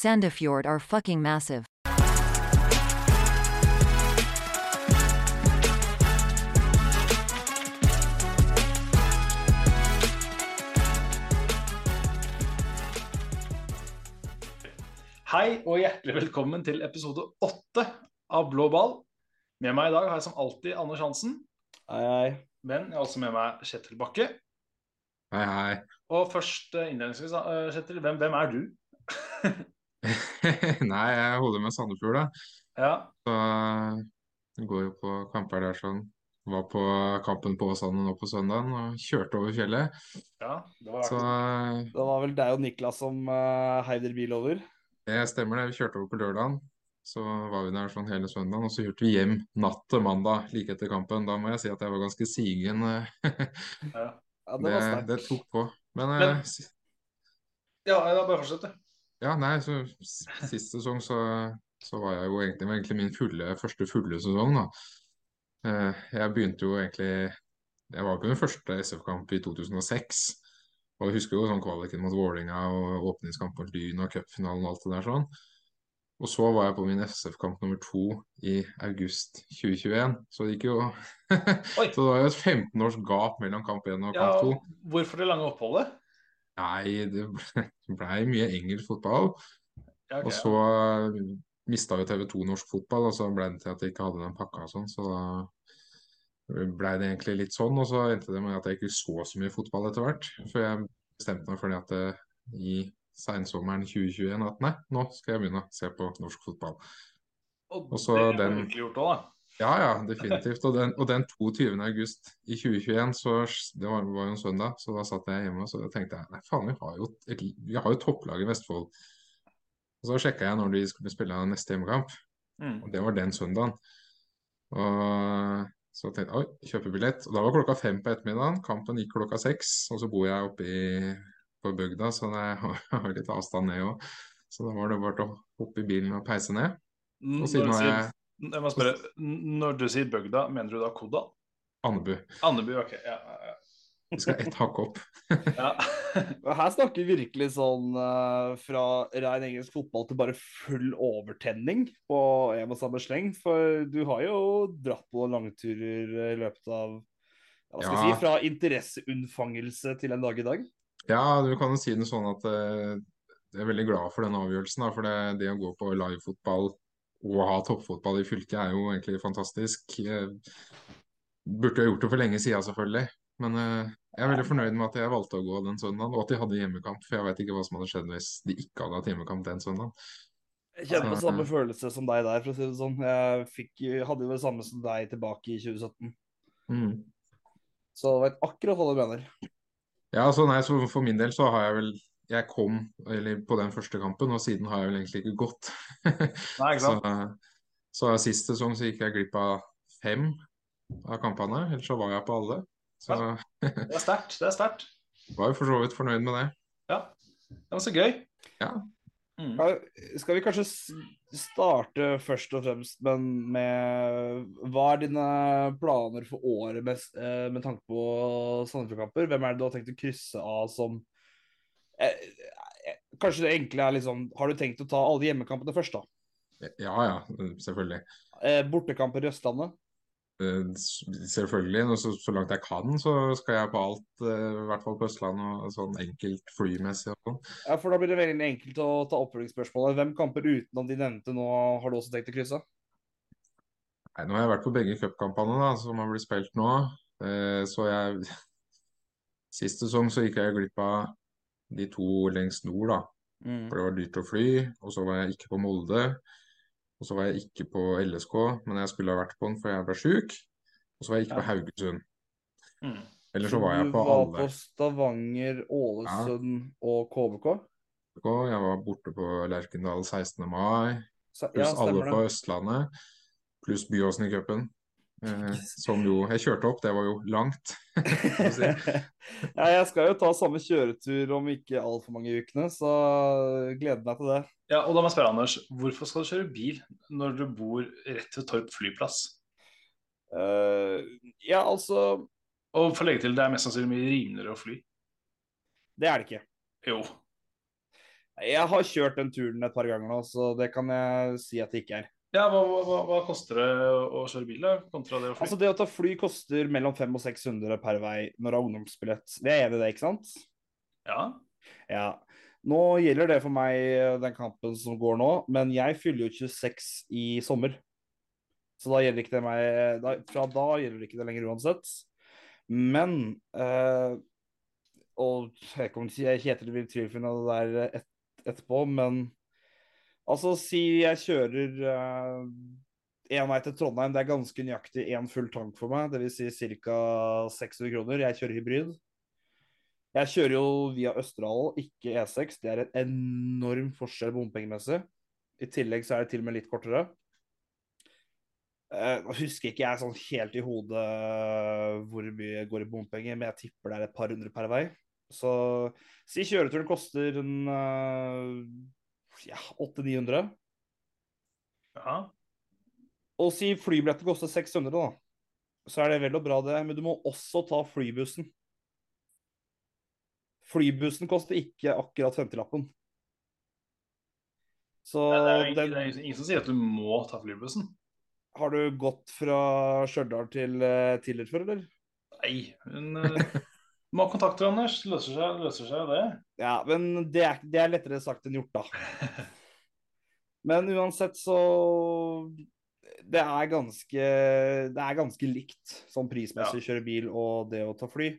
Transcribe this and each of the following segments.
Sandefjord are fucking massive. Hei og hjertelig velkommen til episode åtte av Blå ball. Med meg i dag har jeg som alltid Anders Hansen, Hei, hei. men jeg har også med meg Kjetil Bakke. Hei, hei. Og først eh, innledningsvis, eh, Kjetil, hvem, hvem er du? Nei, jeg holder med Sandefjord, da. Ja, Så jeg går jo på kamper der sånn. Var på kampen på Åsane nå på søndagen og kjørte over fjellet. ja, det var Så Det var vel deg og Niklas som uh, heiv dere bil over? det stemmer det. Vi kjørte over på lørdagen. Så var vi der sånn hele søndagen, og så kjørte vi hjem natt til mandag like etter kampen. Da må jeg si at jeg var ganske sigen. eh, ja. Ja, det Det, var sterkt. det tok på. Men, Men- eh, ja, da bare fortsett, du. Ja, nei, så sist sesong så, så var jeg jo egentlig, var egentlig min fulle, første fulle sesong, da. Eh, Jeg begynte jo egentlig Jeg var på min første SF-kamp i 2006. Og jeg husker jo sånn kvaliken mot Vålerenga og åpningskamp mot Lyn og cupfinalen og alt det der sånn. Og så var jeg på min SF-kamp nummer to i august 2021. Så det gikk jo Så det var jo et 15 års gap mellom kamp 1 og kamp kamp 2. hvorfor det lange oppholdet? Nei, det blei mye engelsk fotball. Ja, okay. Og så mista jo TV 2 norsk fotball, og så ble det til at jeg ikke hadde den pakka og sånn. Så da ble det egentlig litt sånn, og så endte det med at jeg ikke så så mye fotball etter hvert. For jeg bestemte meg for det at det, i seinsommeren 2021 at nei, nå skal jeg begynne å se på norsk fotball. Og, og så det har du den- gjort også, da. Ja, ja, definitivt. Og den, og den 22. august i 2021, så det var, var jo en søndag, så da satt jeg hjemme og så tenkte jeg nei, faen, vi har jo, et, vi har jo topplag i Vestfold. Og så sjekka jeg når de skulle spille neste hjemmekamp. Mm. Og det var den søndagen. Og så tenkte jeg oi, kjøpe billett. Og da var klokka fem på ettermiddagen. Kampen gikk klokka seks. Og så bor jeg oppe i, på bygda, så jeg har litt avstand ned òg. Så da var det bare å hoppe i bilen og peise ned. Og siden har jeg Jeg må spørre, når du sier bygda, mener du da Kodal? Andebu. Andebu, ok. Ja, ja, Vi skal ett hakk opp. ja. Her snakker vi virkelig sånn eh, fra rein engelsk fotball til bare full overtenning på en og samme sleng. For du har jo dratt på langturer i løpet av hva skal jeg Ja. si, fra interesseunnfangelse til en dag i dag. Ja, du kan jo si det sånn at eh, jeg er veldig glad for den avgjørelsen. Da, for det, det å gå på livefotball og ha toppfotball i fylket er jo egentlig fantastisk. Jeg burde ha gjort det for lenge siden, selvfølgelig. Men eh, jeg er veldig fornøyd med at jeg valgte å gå den søndagen, og at de hadde hjemmekamp. For jeg vet ikke hva som hadde skjedd hvis de ikke hadde hatt hjemmekamp den søndagen. Jeg kjenner på samme følelse som deg der, for å si det sånn. Jeg fikk, hadde jo det samme som deg tilbake i 2017. Mm. Så jeg vet akkurat hva du mener. Ja, så nei, så for min del så har jeg vel Jeg kom eller, på den første kampen, og siden har jeg vel egentlig ikke gått. Nei, ikke Så, sant? så sist sesong så gikk jeg glipp av fem av kampene, ellers så var jeg på alle. Så Det er sterkt. Det er sterkt. var jo for så vidt fornøyd med det. Ja. Det var så gøy. Ja. Mm. Skal vi kanskje starte først og fremst men med Hva er dine planer for året med, eh, med tanke på Sandefjord-kamper? Hvem er det du har tenkt å krysse av som Kanskje det enkle er liksom Har du tenkt å ta alle hjemmekampene først, da? Ja ja, selvfølgelig. Eh, bortekamper i Østlandet? Eh, Selvfølgelig. Så, så langt jeg kan, så skal jeg på alt, eh, i hvert fall på Østlandet, og sånn enkelt flymessig og sånn. Ja, for Da blir det veldig enkelt å ta oppfølgingsspørsmålet. Hvem kamper utenom de nevnte nå har du også tenkt å krysse? Nei, nå har jeg vært på begge cupkampene som har blitt spilt nå. Eh, så jeg Sist sesong så gikk jeg glipp av de to lengst nord, da. For det var dyrt å fly. Og så var jeg ikke på Molde. Og så var jeg ikke på LSK, men jeg skulle ha vært på den for jeg ble sjuk. Og så var jeg ikke på Haugesund. Mm. Eller så var jeg du var alle. på Stavanger, Ålesund og KBK? Jeg var borte på Lerkendal 16. mai. Pluss Ja, alle på. Østlandet. Pluss Byåsen i cupen. Eh, som jo Jeg kjørte opp, det var jo langt. si. ja, jeg skal jo ta samme kjøretur om ikke altfor mange ukene, så gleder meg til det. Ja, og da må jeg spørre, Anders, hvorfor skal du kjøre bil når du bor rett ved Torp flyplass? Uh, ja, altså Og for å legge til, det er mest sannsynlig mye rimeligere å fly. Det er det ikke. Jo. Jeg har kjørt den turen et par ganger nå, så det kan jeg si at det ikke er. Ja, hva, hva, hva- koster det å kjøre bil da, kontra det å fly? Altså Det å ta fly koster mellom 500 og 600 per vei når du har ungdomsbillett. Vi er enige i det, ikke sant? Ja, Ja. Nå gjelder det for meg den kampen som går nå, men jeg fyller jo 26 i sommer. Så da gjelder ikke det meg da, Fra da gjelder det ikke det lenger uansett. Men eh, Og jeg kommer til å si Kjetil vil tvilfinne det der et, etterpå, men altså si jeg kjører én vei til Trondheim, det er ganske nøyaktig én full tank for meg, dvs. Si ca. 600 kroner. Jeg kjører hybrid. Jeg kjører jo via Østerdalen, ikke E6. Det er en enorm forskjell bompengemessig. I tillegg så er det til og med litt kortere. Eh, Nå husker ikke jeg sånn helt i hodet hvor mye jeg går i bompenger, men jeg tipper det er et par hundre per vei. Så si kjøreturen koster en eh, ja, 800-900. ja. Og si flybilletten koster 600, da. Så er det vel og bra, det. Men du må også ta flybussen. Flybussen koster ikke akkurat 50-lappen. Så Det, det, er ingen, det er ingen som sier at du må ta flybussen. har du gått fra Stjørdal til uh, Tiller før, eller? Nei, men uh, må ha kontakter, Anders. Løser seg, løser seg det. Ja, men det er, det er lettere sagt enn gjort, da. Men uansett så Det er ganske Det er ganske likt sånn prismessig å kjøre bil og det å ta fly.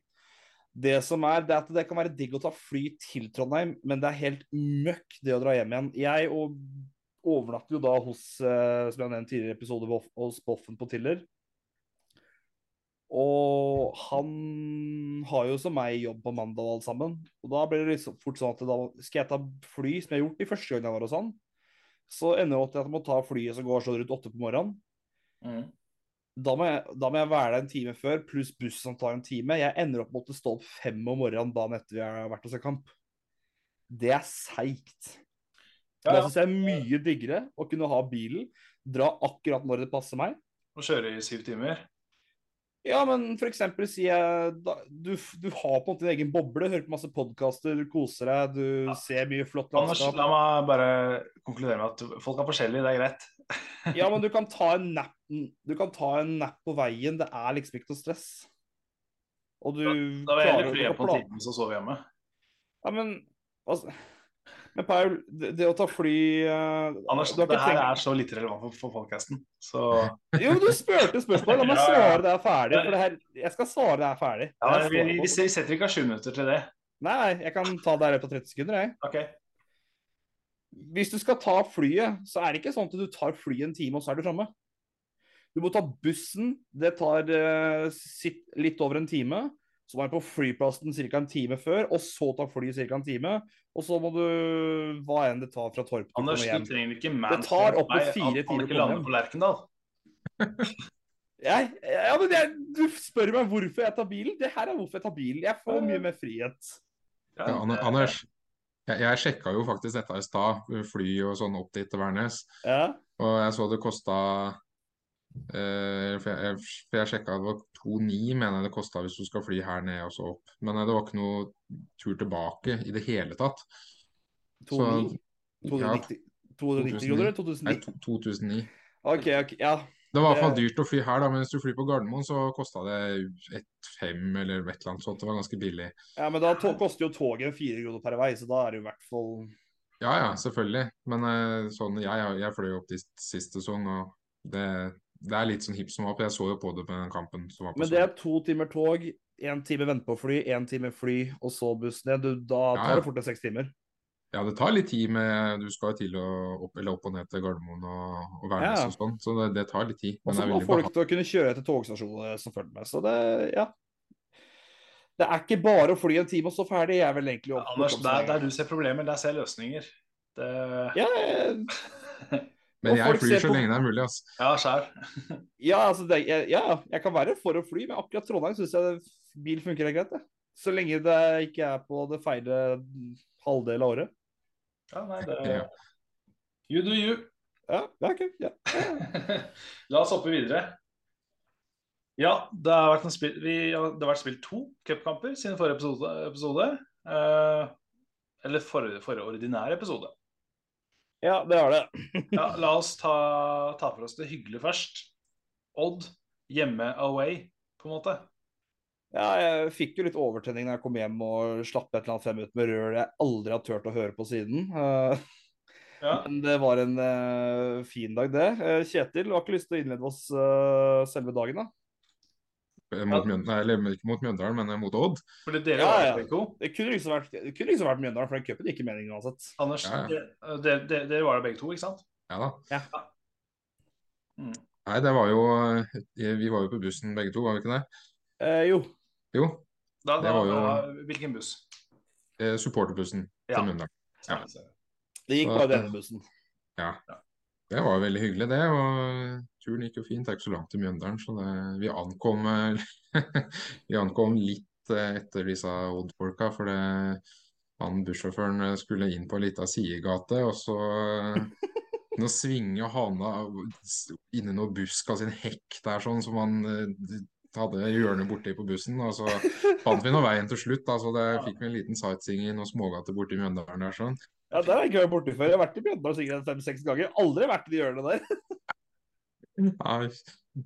Det som er, det er at det kan være digg å ta fly til Trondheim, men det er helt møkk det å dra hjem igjen. Jeg overnatter jo da hos eh, som jeg har nevnt tidligere episode, hos Boffen på Tiller. Og han har jo som meg jobb på mandag og alt sammen. Og da blir det liksom fort sånn at da skal jeg ta fly, som jeg har gjort de første gangene jeg var hos han. Så ender det opp til at jeg må ta flyet som går sånn rundt åtte på morgenen. Mm. Da må, jeg, da må jeg være der en time før, pluss buss som tar en time. Jeg ender opp med å måtte stå opp fem om morgenen dagen etter vi har vært hos en kamp. Det er seigt. Ja, Da ja. syns jeg er mye diggere å kunne ha bilen, dra akkurat når det passer meg. Og kjøre i syv timer. Ja, men for eksempel si jeg da, du, du har på en måte din egen boble, hører på masse podkaster, koser deg, du ser mye flott landskap. la meg bare konkludere med at folk er forskjellige, det er greit. Ja, men du kan ta en nap Du kan ta en nap på veien, det er liksom ikke noe stress. Og du Da vil jeg heller fly på tiden timen, så sover hjemme. Ja, men altså Men Paul, det, det å ta fly uh, Anders, det her tenkt- er så lite relevant for, for podcasten, så Jo, du spurte spørsmål. La meg svare det er ferdig. For det her, jeg skal svare det er ferdig. ja, vi, vi, vi setter ikke av sju minutter til det. Nei, jeg kan ta det her på 30 sekunder, jeg. OK. Hvis du skal ta flyet, så er det ikke sånn at du tar flyet en time, og så er du framme. Du må ta bussen. Det tar uh, litt over en time. Så må du på flyplassen ca. en time før, og så ta fly ca. en time. Og så må du hva enn det tar fra Torp til Anders, du trenger ikke man Det tar opp mot meg fire timer å ikke komme på Lerkendal. Jeg, ja, men jeg, du spør meg hvorfor jeg tar bilen. Det her er hvorfor jeg tar bilen. Jeg får mye mer frihet. Ja, Ja, det- Anders, jeg, jeg sjekka jo faktisk dette i stad, fly og sånn opp dit til Værnes. Ja. Og jeg så det kosta eh, For jeg, for jeg sjekka det var 2,9 mener jeg det kosta hvis du skal fly her ned og så opp. Men det var ikke noe tur tilbake i det hele tatt. 290 ja, 290 290 kroner eller 2009? Nei, 2009. OK, ok, ja. Det var i hvert fall dyrt å fly her, da, men hvis du flyr på Gardermoen, så kosta det 1,5 eller et eller annet sånt. Det var ganske billig. ja men da koster jo toget fire kroner per vei, så da er det jo i hvert fall Ja ja, selvfølgelig. Men eh, sånn, jeg, jeg fløy opp dit sist sesong, og det, det er litt sånn hipp som opp. Jeg så jo på det med den kampen som var på Men det er to timer tog, én time vente på fly, én time fly, og så buss ned. Du, da Ja, tar ja. det fort en seks timer. Ja, det tar litt tid med Du skal jo til å opp, eller opp og ned til Gardermoen og, og Værnes Ja. og sånn, så det, det tar litt tid. Og Men så det er må folk til å kunne kjøre til togstasjoner som følger med. Så det, ja. Det er ikke bare å fly en time og stå ferdig. Jeg er vel egentlig opp Anders, der, der du ser problemer, der ser jeg løsninger. Det, Ja, jeg- Men jeg flyr så på- lenge det er mulig, altså. ja, skjær. ja, altså det, jeg, ja, jeg kan være for å fly, men akkurat Trondheim syns jeg bil funker helt greit. Det. Så lenge det ikke er på det feile halvdel av året. Ja, nei, det Ja. You do you. Ja, ja, ok. Ja. La oss hoppe videre. Ja, det har vært, en spill, vi, det har vært spilt to cupkamper siden forrige episode. episode. Eh, eller forrige, forrige ordinære episode. Ja, det har det. Ja, la oss ta, ta for oss det hyggelige først. Odd hjemme away, på en måte. Ja, jeg fikk jo litt overtenning da jeg kom hjem og slapp et eller annet fem minutter med rør jeg aldri har turt å høre på siden. Ja. Men det var en eh, fin dag, det. Eh, Kjetil, du har ikke lyst til å innlede oss eh, selve dagen, da? Eh, Mot Mjøndalen, Nei, eller ikke mot Mjøndalen, men eh, mot Odd. Fordi dere Ja, var ja. jo. Det kunne liksom vært, det kunne liksom vært Mjøndalen, for den cupen gikk i meningen uansett. Anders, Ja, ja. dere de, de, dere var jo begge to, ikke sant? Ja da. Ja. Mm. Nei, det var jo eh, Vi var jo på bussen begge to, var vi ikke det? Eh, jo. Jo, Da, Det var jo- da, hvilken buss? eh, supporterbussen til Mjøndalen. Ja. Det gikk bare denne bussen. Det var veldig hyggelig, det. Og turen gikk jo fint. Det er ikke så langt til Mjøndalen, så det, vi ankom eh, Vi ankom litt eh, etter disse Odd-folka, for det, han bussjåføren eh, skulle inn på ei lita sidegate, og så Nå svinger hana inni noe busk av sin hekk der, sånn som han eh, hadde hjørnet borti på bussen. Og så fant vi nå veien til slutt, da, så det fikk vi en liten sightseeing i noen smågater borti Mjøndalen der. sånn. Ja, Der har jeg ikke vært borti før. Jeg har vært i Mjøndalen sikkert fem-seks ganger. Aldri vært i de hjørnene der. Nei,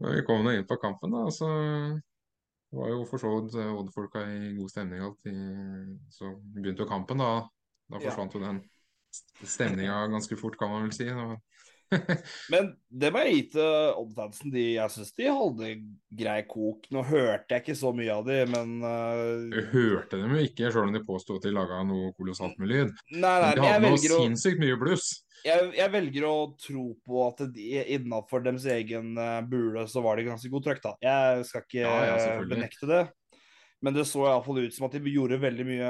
vi kom nå inn på kampen, da, så var jo for så vidt eh, Odd-folka i god stemning alt. Så begynte jo kampen, da. Da forsvant jo den stemninga ganske fort, kan man vel si. Og, Men det må jeg gi til Odd-fansen. De, jeg syns de hadde grei kok. Nå hørte jeg ikke så mye av de, men eh, hørte dem jo ikke, sjøl om de påsto at de laga noe kolossalt med lyd. Nei, nei, Men de hadde noe å, sinnssykt mye bluss. jeg, jeg velger å tro på at de, innafor deres egen eh, bule så var det ganske god trøkk, da. Jeg skal ikke Ja, ja, benekte det. Men det så iallfall ut som at de gjorde veldig mye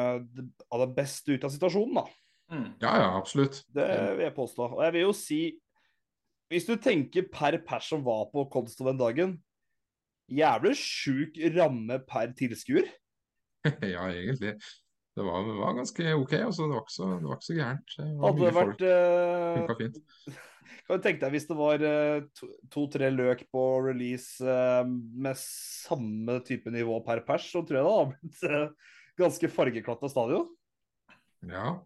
av det beste ut av situasjonen, da. Mm. Ja, ja, absolutt. Det vil jeg påstå. Og jeg vil jo si Hvis du tenker per pers som var på Konsto den dagen Jævlig sjuk ramme per tilskuer. Ja, egentlig. Det var, var ganske OK. Altså, det, var ikke så, det var ikke så gærent. Det Hadde det vært Funka fint. Kan du tenke deg hvis det var uh, to- to-tre løk på release uh, med samme type nivå per pers, så tror jeg det hadde blitt ganske fargeklatt av stadion. Ja.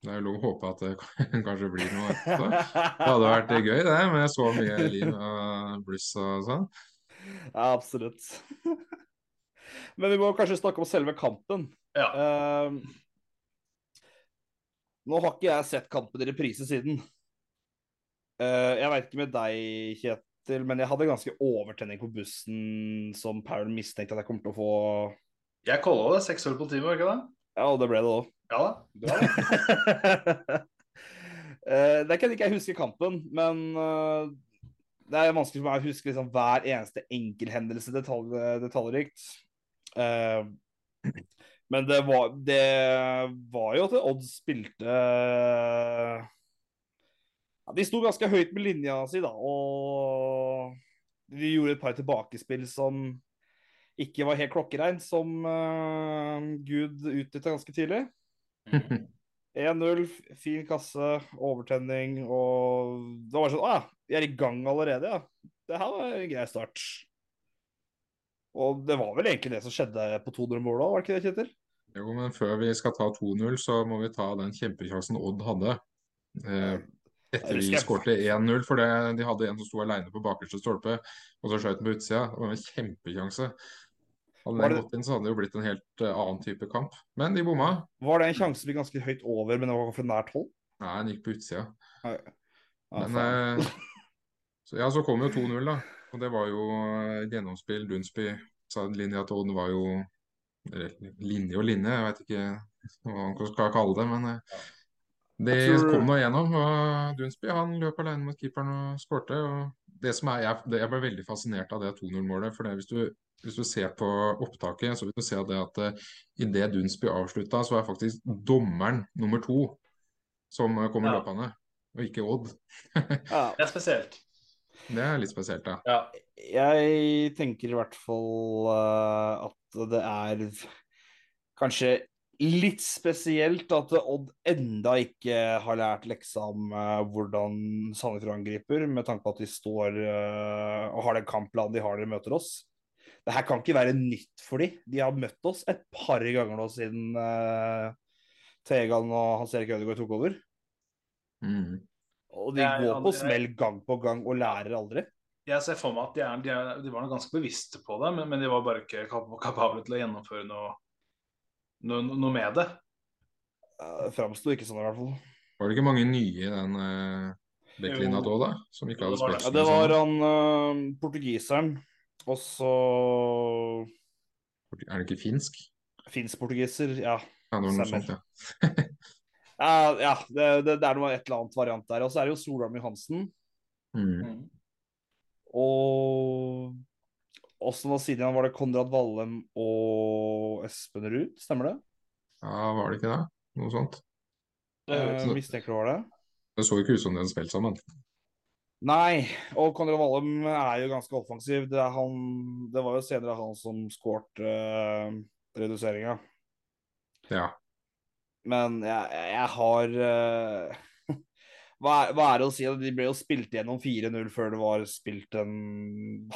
Det er jo lov å håpe at det kanskje blir noe etterpå. Det hadde vært gøy, det, med så mye liv og bluss og sånn. Ja, absolutt. Men vi må kanskje snakke om selve kampen. Ja. Uh, nå har ikke jeg sett kampen i reprise siden. Uh, jeg veit ikke med deg, Kjetil, men jeg hadde ganske overtenning på bussen som Paul mistenkte at jeg kommer til å få. Jeg calla det seks øl på time, var ikke det? Ja, og det ble det òg. Ja da. Bra. Eh, det kan ikke jeg huske kampen, men eh, det er vanskelig for meg å huske liksom hver eneste enkelthendelse detalj, detaljrikt. Eh, men det var, det var jo at Odd spilte ja, De sto ganske høyt med linja si, da, og de gjorde et par tilbakespill som ikke var helt klokkereint, som Gud utnytta ganske tidlig. 1-0, fin kasse, overtenning og Det var sånn ah, vi er i gang allerede, ja. Det her var en grei start. Og det var vel egentlig det som skjedde på 200-målet òg, var det ikke det, Kjetil? Jo, men før vi skal ta 2-0, så må vi ta den kjempekjansen Odd hadde. Eh, etter vi jeg skårte 1-0, for det, de hadde en som sto alene på bakerste stolpe, og så skjøt den på utsida. Det var en kjempekjanse. Hadde den det- gått inn, så hadde det jo blitt en helt eh, annen type kamp. Men de bomma. Var det en sjanse vi ganske høyt over, men det var fra nært hold? Nei, den gikk på utsida. Men eh, så, ja, så kom jo 2-0, da. Og det var jo eh, gjennomspill. Dunsby sa linja til Odd var jo linje og linje, jeg vet ikke hva man skal kalle det. Men eh, det tror- kom nå gjennom. Og Dunsby han løp alene mot keeperen og skårte. Og det som er, jeg, det, jeg ble veldig fascinert av det 2-0-målet. for det, hvis, du, hvis du ser på opptaket, så vil du se det at uh, idet Dunsby avslutta, så er faktisk dommeren nummer to som eh, kommer Ja. løpende, og ikke Odd. Ja, Det er spesielt. Det er litt spesielt, da. Ja. jeg tenker i hvert fall uh, at det er kanskje litt spesielt at Odd enda ikke har lært leksa om uh, hvordan Sandefjord angriper, med tanke på at de står uh, og har den kampplanen de har når de møter oss. Det her kan ikke være nytt for de. De har møtt oss et par ganger nå siden, uh, Tegan og Hans Erik Ødegaard tok over. Mm. Og de går går på smell gang på gang og lærer aldri. Jeg ser for meg at de, er, de, er, de var ganske bevisste på det, men, men de var bare ikke kap kapable til å gjennomføre noe, noe, noe med det. Det Framsto ikke sånn, i hvert fall. Var det ikke mange nye i den uh, backlinja da, da? Som ikke hadde spilt Ja, det var han uh, portugiseren, og så Er det ikke finsk? finsk-portugiser. Ja. Ja, det var noe sånt, ja. Ja, ja det, det, det er noe et eller annet variant der. Og så er det jo Solheim Johansen. Mm. Og også var siden var det Konrad Vallem og Espen Ruud, stemmer det? Ja, var det ikke det? Noe sånt. Det høres Eh, mistenker det var det. Det så jo ikke ut som de hadde spilt sammen. Nei, og Konrad Wallum er jo ganske offensiv. Det, han, det var jo senere han som skårte uh, reduseringa. Ja. Men jeg, jeg, har uh, hva, er, hva er det å si? De ble jo spilt gjennom 4-0 før det var spilt en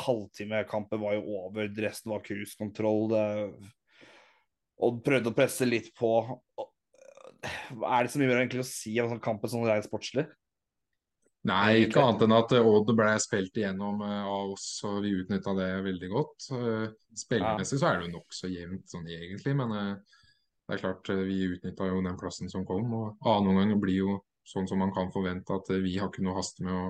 halvtime. Kampen var jo over, resten var cruisekontroll. Odd Og prøvde å presse litt på. Og- er det så mye mer egentlig å si om sånn kampen sånn rent sportslig? Nei, ikke annet enn at eh, Odd ble spilt igjennom eh, av oss, og vi utnytta det veldig godt. Spillmessig Spillemessig så er det jo nokså jevnt sånn egentlig, men eh, det er klart eh, vi utnytta jo den plassen som kom. Og annen omgang blir jo sånn som man kan forvente, at eh, vi har ikke noe haste med å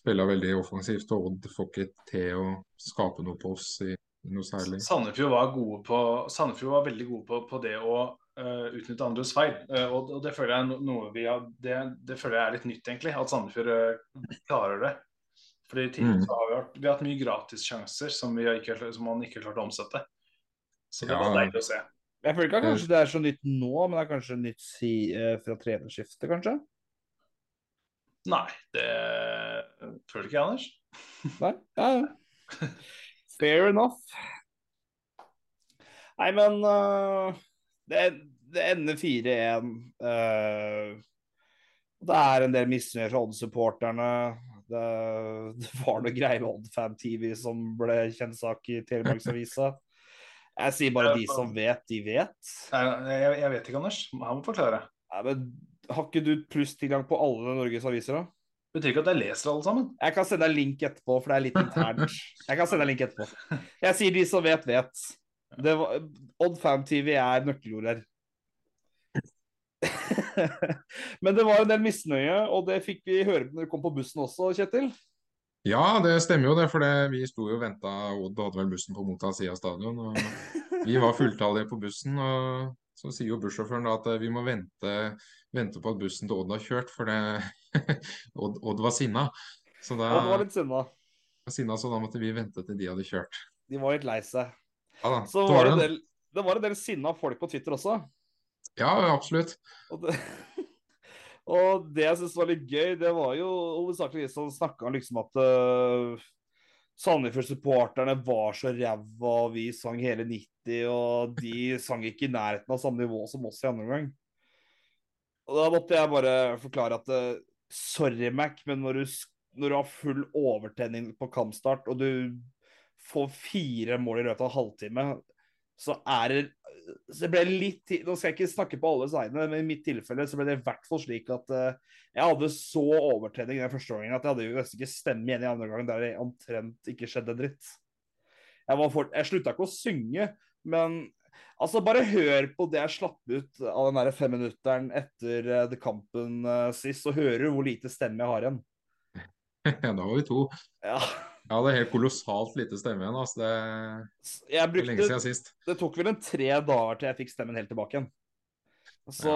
spille veldig offensivt, og Odd får ikke til å skape noe på oss i noe særlig. Sandefjord var, gode på, Sandefjord var veldig gode på, på det å eh, utnytte andres feil. Uh, og, og det føler jeg er no- noe vi har, det, det føler jeg er litt nytt, egentlig. At Sandefjord uh, klarer det. Fordi tidligere Mm. har vi, hatt, vi har hatt mye gratissjanser som, vi ikke, som man ikke har klart å omsette. Så det Ja. var deilig å se. Jeg føler ikke at kanskje det er så nytt nå, men det er kanskje nytt si, fra trenerskiftet, kanskje? Nei, det føler ikke jeg, Anders. Nei? Ja, ja. Fair enough. Nei, men øh, det, det ender 4-1. Uh, det er en del misnøye fra Odd-supporterne. Det, det var noe greier med Odd-fan TV som ble kjent sak i Telemarksavisa. Jeg sier bare de som vet, de vet. Nei, Jeg, jeg vet ikke, Anders. Han må forklare. Nei, men Har ikke du plusstilgang på alle Norges aviser, da? Betyr ikke at jeg leser alle sammen. Jeg kan sende deg link etterpå, for det er litt internt. Jeg kan sende deg link etterpå. Jeg sier de som vet, vet. Det var, Odd Fan TV er nøkkelord her. Men det var en del misnøye, og det fikk vi høre når vi kom på bussen også, Kjetil. Ja, det stemmer jo det, for det, vi sto jo og venta. Odd hadde vel bussen på motsatt side av stadion. og Vi var fulltallige på bussen. og Så sier jo bussjåføren da at eh, vi må vente, vente på at bussen til Odd har kjørt, for det, Odd, Odd var sinna. Så da, Odd var litt sinna. sinna, så da måtte vi vente til de hadde kjørt. De var litt lei seg. Ja. Så var det, det en del, det var en del sinna folk på Twitter også. Ja, absolutt. Og det, og det jeg syns var litt gøy, det var jo hovedsakelig de som snakka liksom at uh, Sandefjord-supporterne var så ræva, og vi sang hele 90, og de sang ikke i nærheten av samme nivå som oss i andre omgang. Og da måtte jeg bare forklare at uh, sorry, Mac, men når du, når du har full overtenning på kampstart, og du får fire mål i løpet av en halvtime, så er det så det ble litt Nå skal jeg ikke snakke på alles vegne, men i mitt tilfelle så ble det i hvert fall slik at uh, jeg hadde så overtrening den første gangen at jeg hadde jo nesten ikke stemme igjen i andre gang der det omtrent ikke skjedde dritt. Jeg, var for, jeg slutta ikke å synge, men altså bare hør på det jeg slapp ut av den der femminutteren etter uh, kampen uh, sist, så hører du hvor lite stemme jeg har igjen. Ja, da var vi to. Ja, Jeg er helt kolossalt lite stemme igjen. Altså. Det er er lenge brukte siden sist. det tok vel en tre dager til jeg fikk stemmen helt tilbake igjen. Så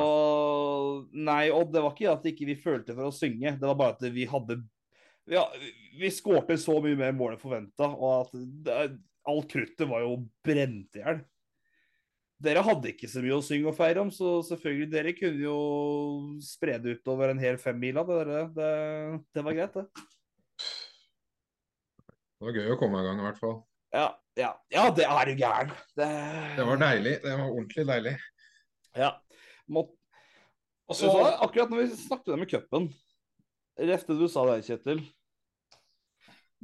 Nei, Odd, det var ikke at ikke vi følte for å synge. Det var bare at vi hadde ja, Vi skårte så mye mer mål enn forventa, og at det, alt kruttet var jo brent i hjel. Dere hadde ikke så mye å synge og feire om, så selvfølgelig dere kunne jo spre det utover en hel femmila. Det, det, det, det var greit, det. Det var gøy å komme i gang i hvert fall. Ja, ja, ja det er du gæren. Det, Det var deilig. Det var ordentlig deilig. Ja. Må, Og Så, akkurat når vi snakket om med cupen Rett det du sa der, Kjetil.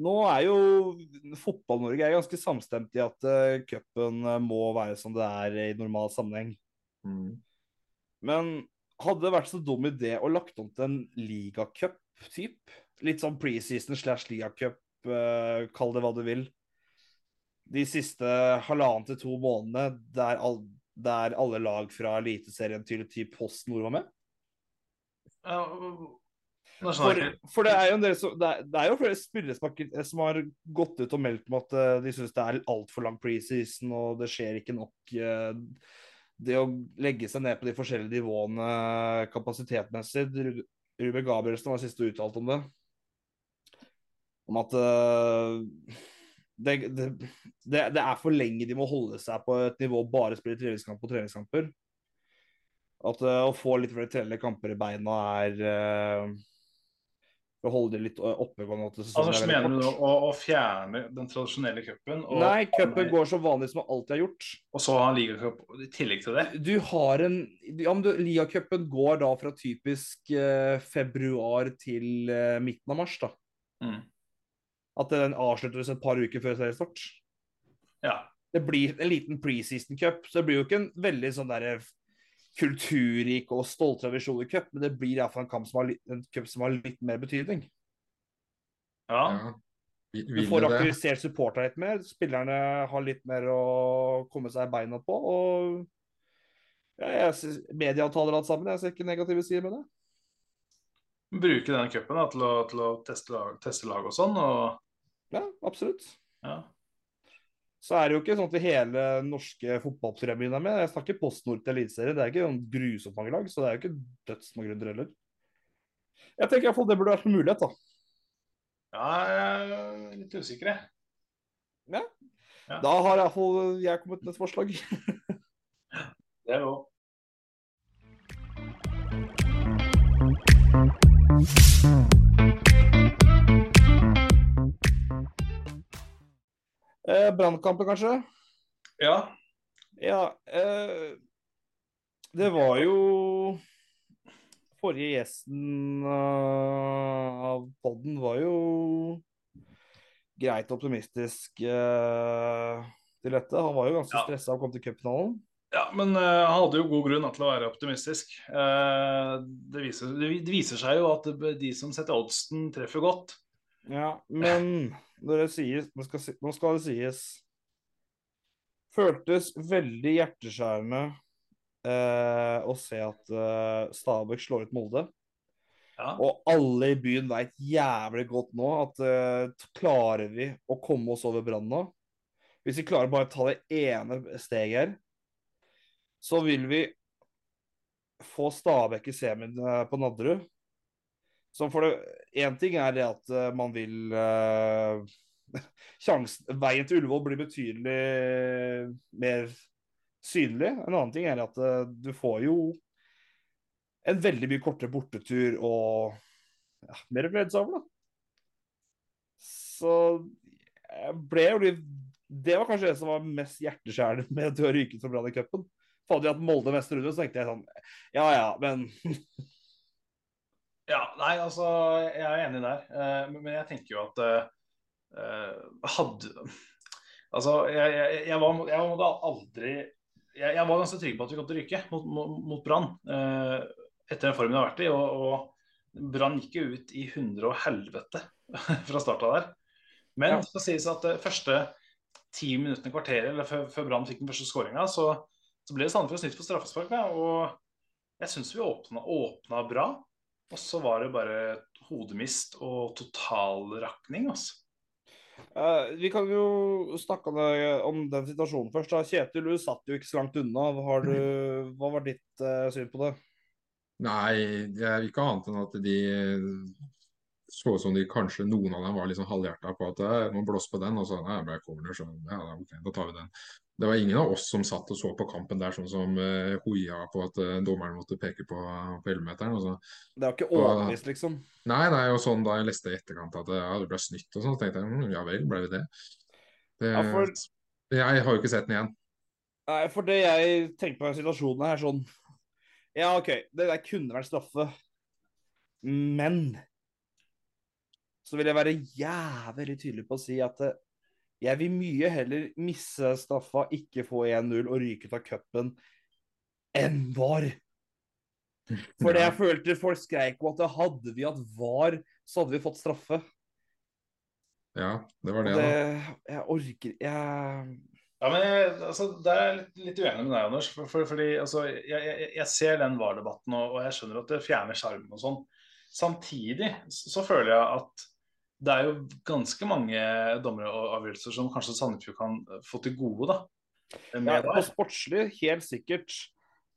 Nå er jo Fotball-Norge er ganske samstemt i at uh, cupen må være som det er i normal sammenheng. Mm. Men hadde det vært så dum idé å lagt om til en ligacup-typ? Litt sånn preseason slash ligacup, kall det hva du vil. De siste halvannen til to månedene der, all, der alle lag fra Eliteserien til typ Post Nord var med? For, for det er jo en del som, det, er, det er jo flere spillere som har, gått ut og meldt om at eh, de syns det er altfor lang preseason, og det skjer ikke nok eh, Det å legge seg ned på de forskjellige nivåene kapasitetmessig Ru- Ruben Gabrielsen var siste uttalt om det. Om at uh, det, det, det, er for lenge de må holde seg på et nivå bare spille treningskamp på treningskamper. At uh, å få litt flere trenere kamper i beina er uh, å holde det litt oppegående. Anders, er mener du å, å fjerne den tradisjonelle cupen, Nei, cupen går så vanlig som alltid har gjort. og så ha en ligacup i tillegg til det? Du har en ja, du, går da fra typisk eh, februar til eh, midten av mars, da. Mm. At den avsluttes et par uker før seriestart. Ja. Det blir en liten preseason cup, så det blir jo ikke en veldig sånn derre kulturrik og stolt tradisjoner-cup, men det blir iallfall en, kamp som har litt- en cup som har litt mer betydning. ja. Ja. Du får aktivisert supporterne litt mer. Spillerne har litt mer å komme seg i beina på. Og ja, medieavtaler alt sammen. Jeg ser ikke negative sider med det. Bruke denne cupen til til å teste, lag, teste lag og sånn. Og, Ja, absolutt. ja. Så er det jo ikke sånn at hele norske fotballpremien er med. Jeg snakker Post Nord til Eliteserien. Det er ikke noen grusomt mange lag, så det er jo ikke dødsmange runder heller. Jeg tenker iallfall det burde vært en mulighet, da. ja, jeg er litt usikker, jeg. Ja. Ja. Da har iallfall jeg kommet med et forslag. Brannkampen, kanskje? Ja. Ja, eh, det var jo Forrige gjesten eh, av podden var jo greit optimistisk eh, til dette. Han var jo ganske Ja. stressa og kom til cupfinalen. ja, men eh, han hadde jo god grunn til å være optimistisk. Uh, det, viser, det, det viser seg jo at de som setter oddsen, treffer godt. Ja, men når det sies, nå, skal, nå skal det sies Føltes veldig hjerteskjærende eh, å se at eh, Stabæk slår ut Molde. Ja. Og alle i byen veit jævlig godt nå at eh, klarer vi å komme oss over Brann nå Hvis vi klarer bare å ta det ene steget her, så vil vi få Stabæk i semien eh, på Nadderud. Så for det Én ting er det at eh, man vil uh, sjansen, Veien til Ullevål blir betydelig mer synlig. En annen ting er at uh, du får jo en veldig mye kortere bortetur og ja, mer å seg over, da. Så jeg ble jo litt Det var kanskje det som var mest hjerteskjærende med at du har ryket som Brann i cupen. For hadde vi Molde neste runde, så tenkte jeg sånn Ja ja, men Ja, nei, altså, jeg er enig der. Uh, men jeg tenker jo at eh, hadde Altså, jeg, jeg, jeg, var, jeg var aldri jeg, jeg var ganske trygg på at vi kom til å ryke mot, mot, mot Brann uh, etter den formen vi har vært i. Og, og Brann gikk jo ut i hundre og helvete fra starta der. Men Ja. det skal sies at de første ti minuttene, kvarteret, eller før, før Brann fikk den første skåringa, så, så ble det Sandefjord snytt for straffespark. Og jeg syns vi åpna, åpna bra. Og så var det bare hodemist og totalrakning, altså. Uh, vi kan jo snakke om, den situasjonen først. da. Kjetil, du satt jo ikke så langt unna. Du, hva var ditt uh, syn på det? Nei, det er ikke annet enn at de så ut som de kanskje noen av dem var liksom halvhjerta på at man nå blås på den, og så nei, jeg corner, så ja, ok, da tar vi den. Det var ingen av oss som satt og så på kampen der sånn som uh, hoia på at uh, dommeren måtte peke på, på 11-meteren. Altså. Det var ikke overbevist, liksom. Nei, nei, og sånn da jeg leste i etterkant at ja, det ble snytt og sånn, så tenkte jeg mm, ja vel, ble vi det? det Ja, for- Jeg har jo ikke sett den igjen. Nei, for det jeg tenker på i situasjonen her, sånn Ja, OK, det der kunne vært straffe, men så vil jeg være jævlig tydelig på å si at eh, jeg vil mye heller misse straffa, ikke få 1-0 og ryke ut av cupen, enn VAR. For det jeg følte folk skreik om at hadde vi hatt VAR, så hadde vi fått straffe. Ja, det var det, det da. Jeg orker Jeg Ja, men jeg, altså, Der er jeg litt, litt uenig med deg, Anders. For, for, fordi altså, jeg, jeg, jeg ser den VAR-debatten, og, og jeg skjønner at det fjerner sjarmen og sånn. Samtidig så, så føler jeg at det er jo ganske mange dommere og avgjørelser som kanskje Sandefjord kan få til gode, da. Ja, På sportslig, helt sikkert.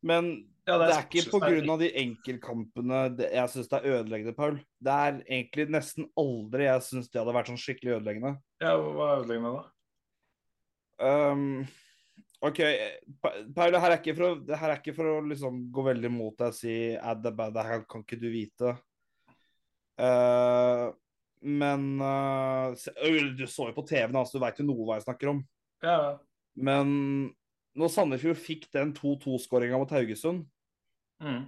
Men Ja, det er ikke er ikke pga. de enkeltkampene jeg syns det er ødeleggende, Paul. Det er egentlig nesten aldri jeg syns det hadde vært sånn skikkelig ødeleggende. Ja, hva er ødeleggende da? Um, OK, Paul, det her er ikke for å, her er ikke for å liksom gå veldig mot deg og si at det, det her kan ikke du vite. Uh, men uh, Du så jo på TV-en, altså, du veit jo noe hva jeg snakker om. Ja, Men når Sandefjord fikk den 2-2-skåringa mot Haugesund mm.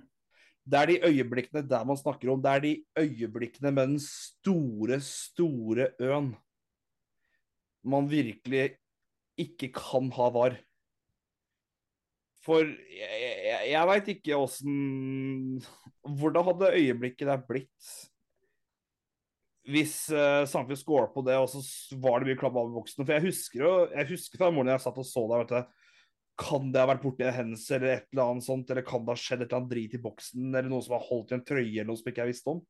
Det er de øyeblikkene der man snakker om. Det er de øyeblikkene med den store, store øen. Man virkelig ikke kan ha var. For jeg, jeg, jeg veit ikke åssen Hvordan hadde øyeblikket der blitt hvis uh, Sandefjord scorer på det, og så var det mye klabb av boksen? For jeg husker jo jeg husker fra morgenen jeg satt og så der, vet du. Kan det ha vært borti en hendelse eller et eller annet sånt? Eller kan det ha skjedd et eller annet drit i boksen? Eller noen som har holdt i en trøye eller noe som ikke jeg visste om?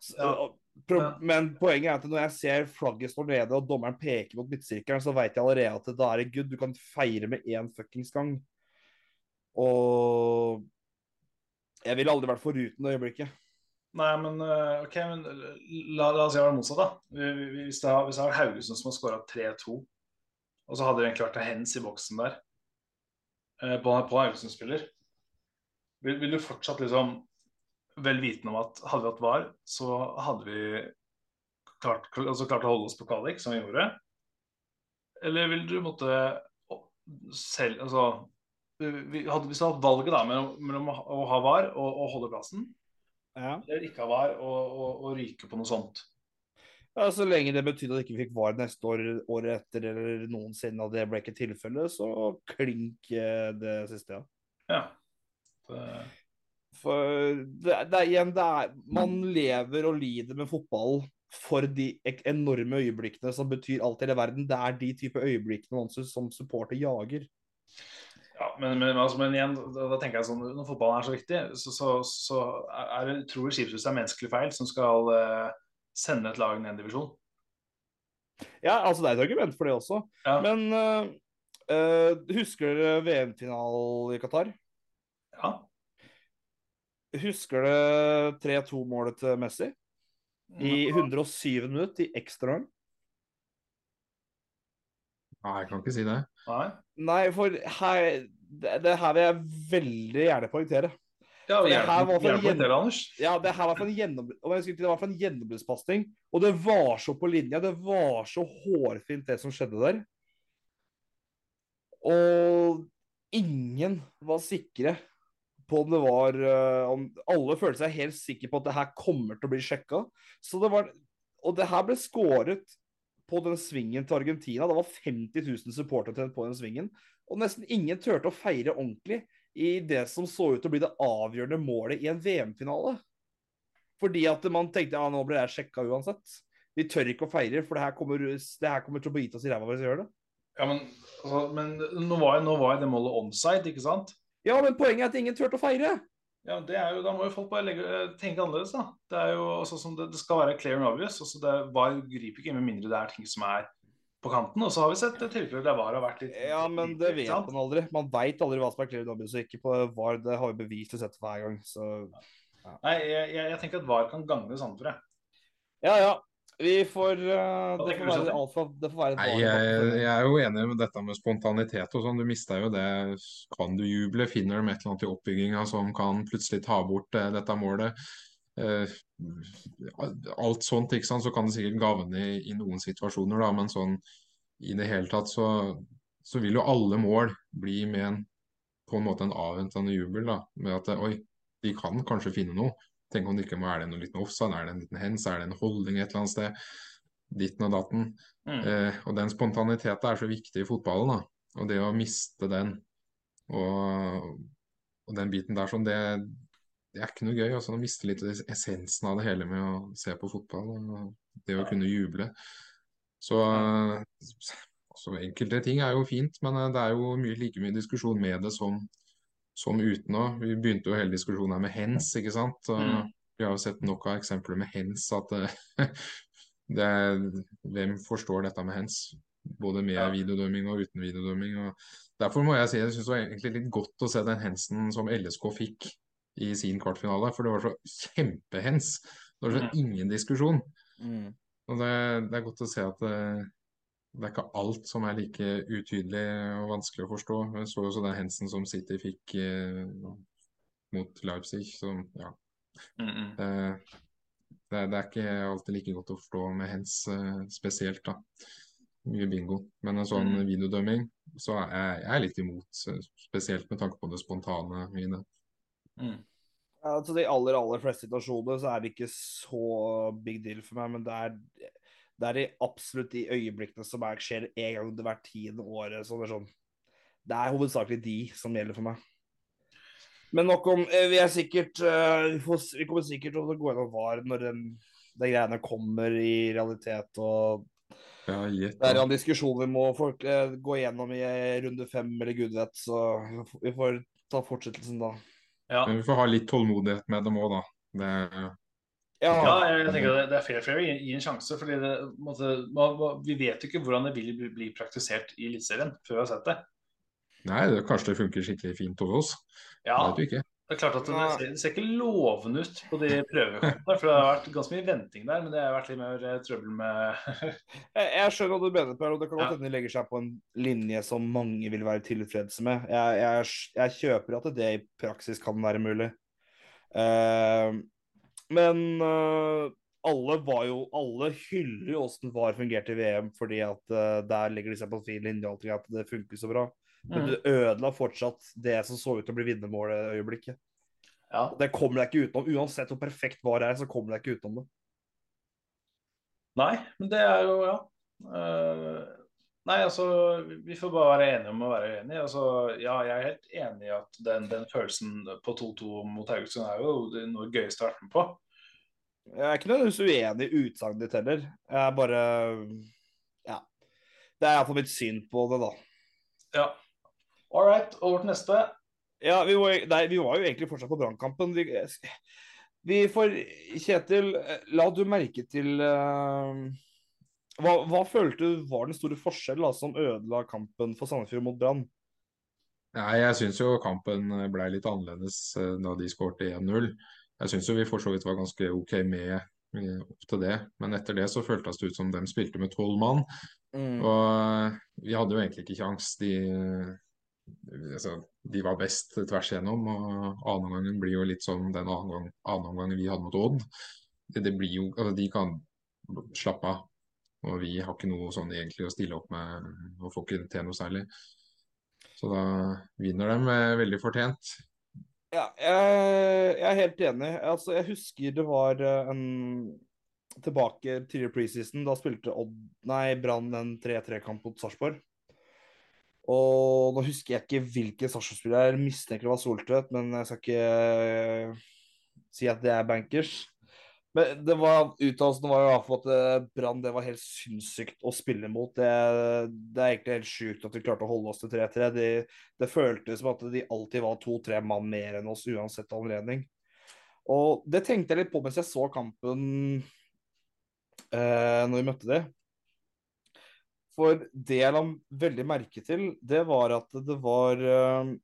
Så, Ja. pro Ja. Men poenget er at når jeg ser flagget står nede og dommeren peker mot midtsirkelen, så veit jeg allerede at da er det good. Du kan feire med én fuckings gang. Og jeg ville aldri vært foruten det øyeblikket. Nei, men eh, OK, men la, la oss gjøre det motsatt, da. Vi- vi- Hvis det hvis har Haugesund som har skåra 3-2, og så hadde det egentlig vært en hens i boksen der eh, på, på Haugesund-spiller, vil, vil du fortsatt liksom vel vitende om at hadde vi hatt VAR, så hadde vi klart, altså klart å holde oss på kvalik, som vi gjorde? Eller vil du måtte selv Altså Hvis du hadde valget da mellom, mellom å ha VAR og, og holde plassen, Ja. eller ikke VAR og, og, og ryke på noe sånt. Ja, Så lenge det betydde at ikke vi fikk VAR neste år, året etter eller noensinne, og det ble ikke tilfellet, så klink eh, det siste, ja. Ja. Det, For det, det igjen, det er Man lever og lider med fotball for de enorme øyeblikkene som betyr alt i hele verden. Det er de type øyeblikkene man som supporter jager. Ja, men, men, altså, men igjen, da, da tenker jeg sånn når fotballen er så viktig, så, så, så er det tror jeg det er menneskelig feil som skal uh, sende et lag ned en divisjon. Ja, altså det er et argument for det også. Ja. Men uh, uh, husker dere VM-finalen i Qatar? Ja. Husker dere 3-2-målet til Messi? I 107 minutter i ekstraomgang? Nei, jeg kan ikke si det. Nei. Nei, for her, det, det her vil jeg veldig gjerne poengtere. Ja, det her var for. Ja, det her var en gjennom... en gjennombruddspasning, og det var så på linja. Det var så hårfint, det som skjedde der. Og ingen var sikre på om det var eh, om Alle følte seg helt sikre på at det her kommer til å bli sjekka. Så det var Og det her ble skåret på den svingen til Argentina. Det var 50 000 supportere på den svingen. Og nesten ingen turte å feire ordentlig i det som så ut til å bli det avgjørende målet i en VM-finale. Fordi at man tenkte ja, nå blir jeg sjekka uansett. Vi tør ikke å feire, for det her kommer, det her kommer til å bite oss i ræva hvis vi gjør det. Ja, men, altså, men nå, var, jo- nå var jo det målet onside, ikke sant? Ja, men poenget er at ingen turte å feire. Ja, det er jo, Da må jo folk bare legge, tenke annerledes. da. Det er jo sånn som det, det skal være clear and obvious. Også det VAR griper ikke inn med mindre det er ting som er på kanten. Og så har vi sett tilfeller der VAR har vært litt Ja, men det vet man aldri. Man veit aldri hva som er clear and obvious og ikke på VAR. Det har vi bevist og sett hver gang. Så Nei, jeg, jeg, jeg tenker at VAR kan gagne Sandefjord. ja, ja. Vi får uh, Det får være alfa, Det får være et Nei, jeg, jeg er jo enig med dette med spontanitet og sånn. Du mista jo det. Kan du juble? Finner de et eller annet i oppbygginga som kan plutselig ta bort eh, dette målet? Uh, alt sånt, ikke sant. Så kan det sikkert gagne i, i noen situasjoner, da. Men sånn i det hele tatt så, så vil jo alle mål bli med en på en måte en avventende jubel. da, Med at oi, de kan kanskje finne noe. Tenk om det ikke må, det noe liten offside, er det en liten hens, er det en holdning et eller annet sted? Ditten og datten. Mm. Eh, og den spontaniteten er så viktig i fotballen. da, Og det å miste den og, og den biten der sånn, det, det er ikke noe gøy. Også, Å miste litt essensen av det hele med å se på fotball og det å kunne juble. Så, så enkelte ting er jo fint, men eh, det er jo mye, like mye diskusjon med det som, som uten òg. Vi begynte jo hele diskusjonen her med hens, ikke sant. Mm. Vi har jo sett nok av eksempler med hens at det, det Hvem forstår dette med hens? Både med Ja. videodømming og uten videodømming. Og derfor må jeg si jeg syns det var egentlig litt godt å se den hensen som LSK fikk i sin kvartfinale, for det var så kjempehens. Det var så Mhm. ingen diskusjon. Mm. Og det, det er godt å se at det, er ikke alt som er like utydelig og vanskelig å forstå. Jeg så også den hensen som City fikk eh, mot Leipzig. Som, ja, Mm, mm. det, det, det er ikke alltid like godt å forstå med hens eh, spesielt, da. Mye bingo. Men en sånn Mm. videodømming så er jeg, jeg er litt imot, eh, spesielt med tanke på det spontane i det. Mm. Ja, altså De aller aller fleste situasjoner så er det ikke så big deal for meg, men det er, det er de absolutt de øyeblikkene som er, skjer en gang hvert tiende året. Så det, er sånn, det er hovedsakelig de som gjelder for meg. Men nok om eh, Vi er sikkert eh, vi, får, vi kommer sikkert til å gå gjennom VAR når den, de greiene kommer i realitet. og Ja, gitt, Det er en diskusjon vi må folk, eh, gå gjennom i runde fem eller gud vet, så vi får ta fortsettelsen da. Ja. Men vi får ha litt tålmodighet med dem òg, da. Det, Ja, jeg, jeg tenker det, det er fair fair å gi, en sjanse. fordi det, måtte, man, Vi vet jo ikke hvordan det vil bli, praktisert i Eliteserien før vi har sett det. nei, det, kanskje det funker skikkelig fint hos oss. Ja, Det ikke. Det er klart at det, ser, det ser ikke lovende ut på de prøvekampene. For det har vært ganske mye venting der, men det har vært litt mer eh, trøbbel med Jeg, jeg skjønner hva du mener, Per, og det kan godt Ja. hende de legger seg på en linje som mange vil være tilfredse med. Jeg, jeg, jeg kjøper at det i praksis kan være mulig. Eh, men uh, alle var jo Alle hyller jo åssen VAR fungerte i VM, fordi at uh, der ligger de seg på fin linje og at det funker så bra. Men Mm. det ødela fortsatt det som så ut til å bli vinnermålet øyeblikket. Ja. Det kommer deg ikke utenom. Uansett hvor perfekt VAR er, så kommer deg ikke utenom det. Nei, men det er jo Ja. Eh, nei, altså Vi får bare være enige om å være uenige. Altså, ja, jeg er helt enig i at den, den følelsen på 2-2 mot Haugesund er jo det- noe gøyeste å være med på. Jeg er ikke nødvendigvis uenig i utsagnet ditt heller. Jeg er bare Ja. Det er iallfall mitt syn på det, da. Ja. All right, over til neste. Ja, vi var, nei, vi var jo egentlig fortsatt på brannkampen. Vi, vi får Kjetil, la du merke til eh, hva, hva følte du var den store forskjellen som ødela kampen for Sandefjord mot Brann? Nei, jeg syns jo kampen ble litt annerledes eh, da de skårte 1-0. Jeg syns jo vi for så vidt var ganske OK med eh, opp til det, men etter det så føltes det ut som de spilte med tolv mann. Mm. Og eh, vi hadde jo egentlig ikke kjangs. De, altså, de var best tvers igjennom, og annen gangen blir jo litt som den annen, annen vi hadde mot Odd. Det, det blir jo, altså, de kan slappe av, og vi har ikke noe sånn egentlig å stille opp med og får ikke til noe særlig. Så da vinner de eh, veldig fortjent. Ja, jeg, jeg er helt enig. Altså, jeg husker det var eh, en tilbake tidligere preseason. Da spilte Odd, nei, Brann en 3-3-kamp mot Sarpsborg. Og nå husker jeg ikke hvilken Sarpsborg-spiller jeg mistenker det var Soltvedt, men jeg skal ikke eh, si at det er bankers. Men det var uttalelsen var jo at eh, Brann det var helt sinnssykt å spille mot. Det, det er egentlig helt sjukt at vi klarte å holde oss til 3-3. De, det føltes som at de alltid var to-tre mann mer enn oss, uansett anledning. Og det tenkte jeg litt på mens jeg så kampen eh, når vi møtte de. For det jeg la veldig merke til, det var at det var eh,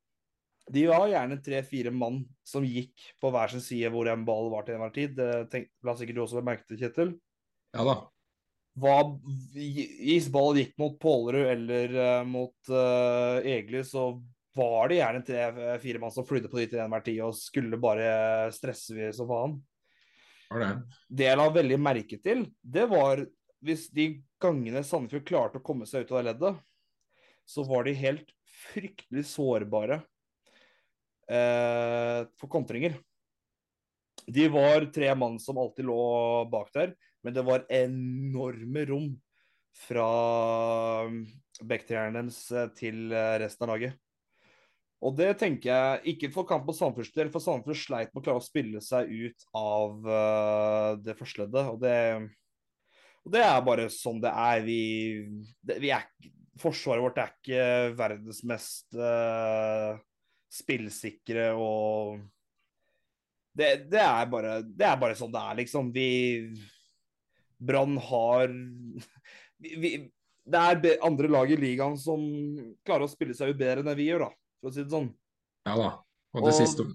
De var gjerne tre-fire mann som gikk på hver sin side hvor en ball var til enhver tid. Det la sikkert du også merke til, Kjetil. Ja da. Hva, hvis ballen gikk mot Pålerud eller uh, mot uh, Egli, så var det gjerne tre-fire mann som flydde på dit til enhver tid og skulle bare stresse vi som faen. Det. Det jeg la veldig merke til, det var hvis de gangene Sandefjord klarte å komme seg ut av det leddet, så var de helt fryktelig sårbare eh, for kontringer. De var tre mann som alltid lå bak der, men det var enorme rom fra backtrieren deres til eh, resten av laget. Og det tenker jeg ikke for kamp på Sandefjords for Sandefjord sleit med å klare å spille seg ut av uh, det førsteleddet. Og det, og det er bare sånn det er. Vi, det, vi er Forsvaret vårt er ikke verdens mest uh, spillsikre og det, det, er bare, det er bare sånn det er, liksom. Vi Brann har vi, vi, Det er andre lag i ligaen som klarer å spille seg ut bedre enn det vi gjør, da for å si det sånn. Ja da. Og det og... siste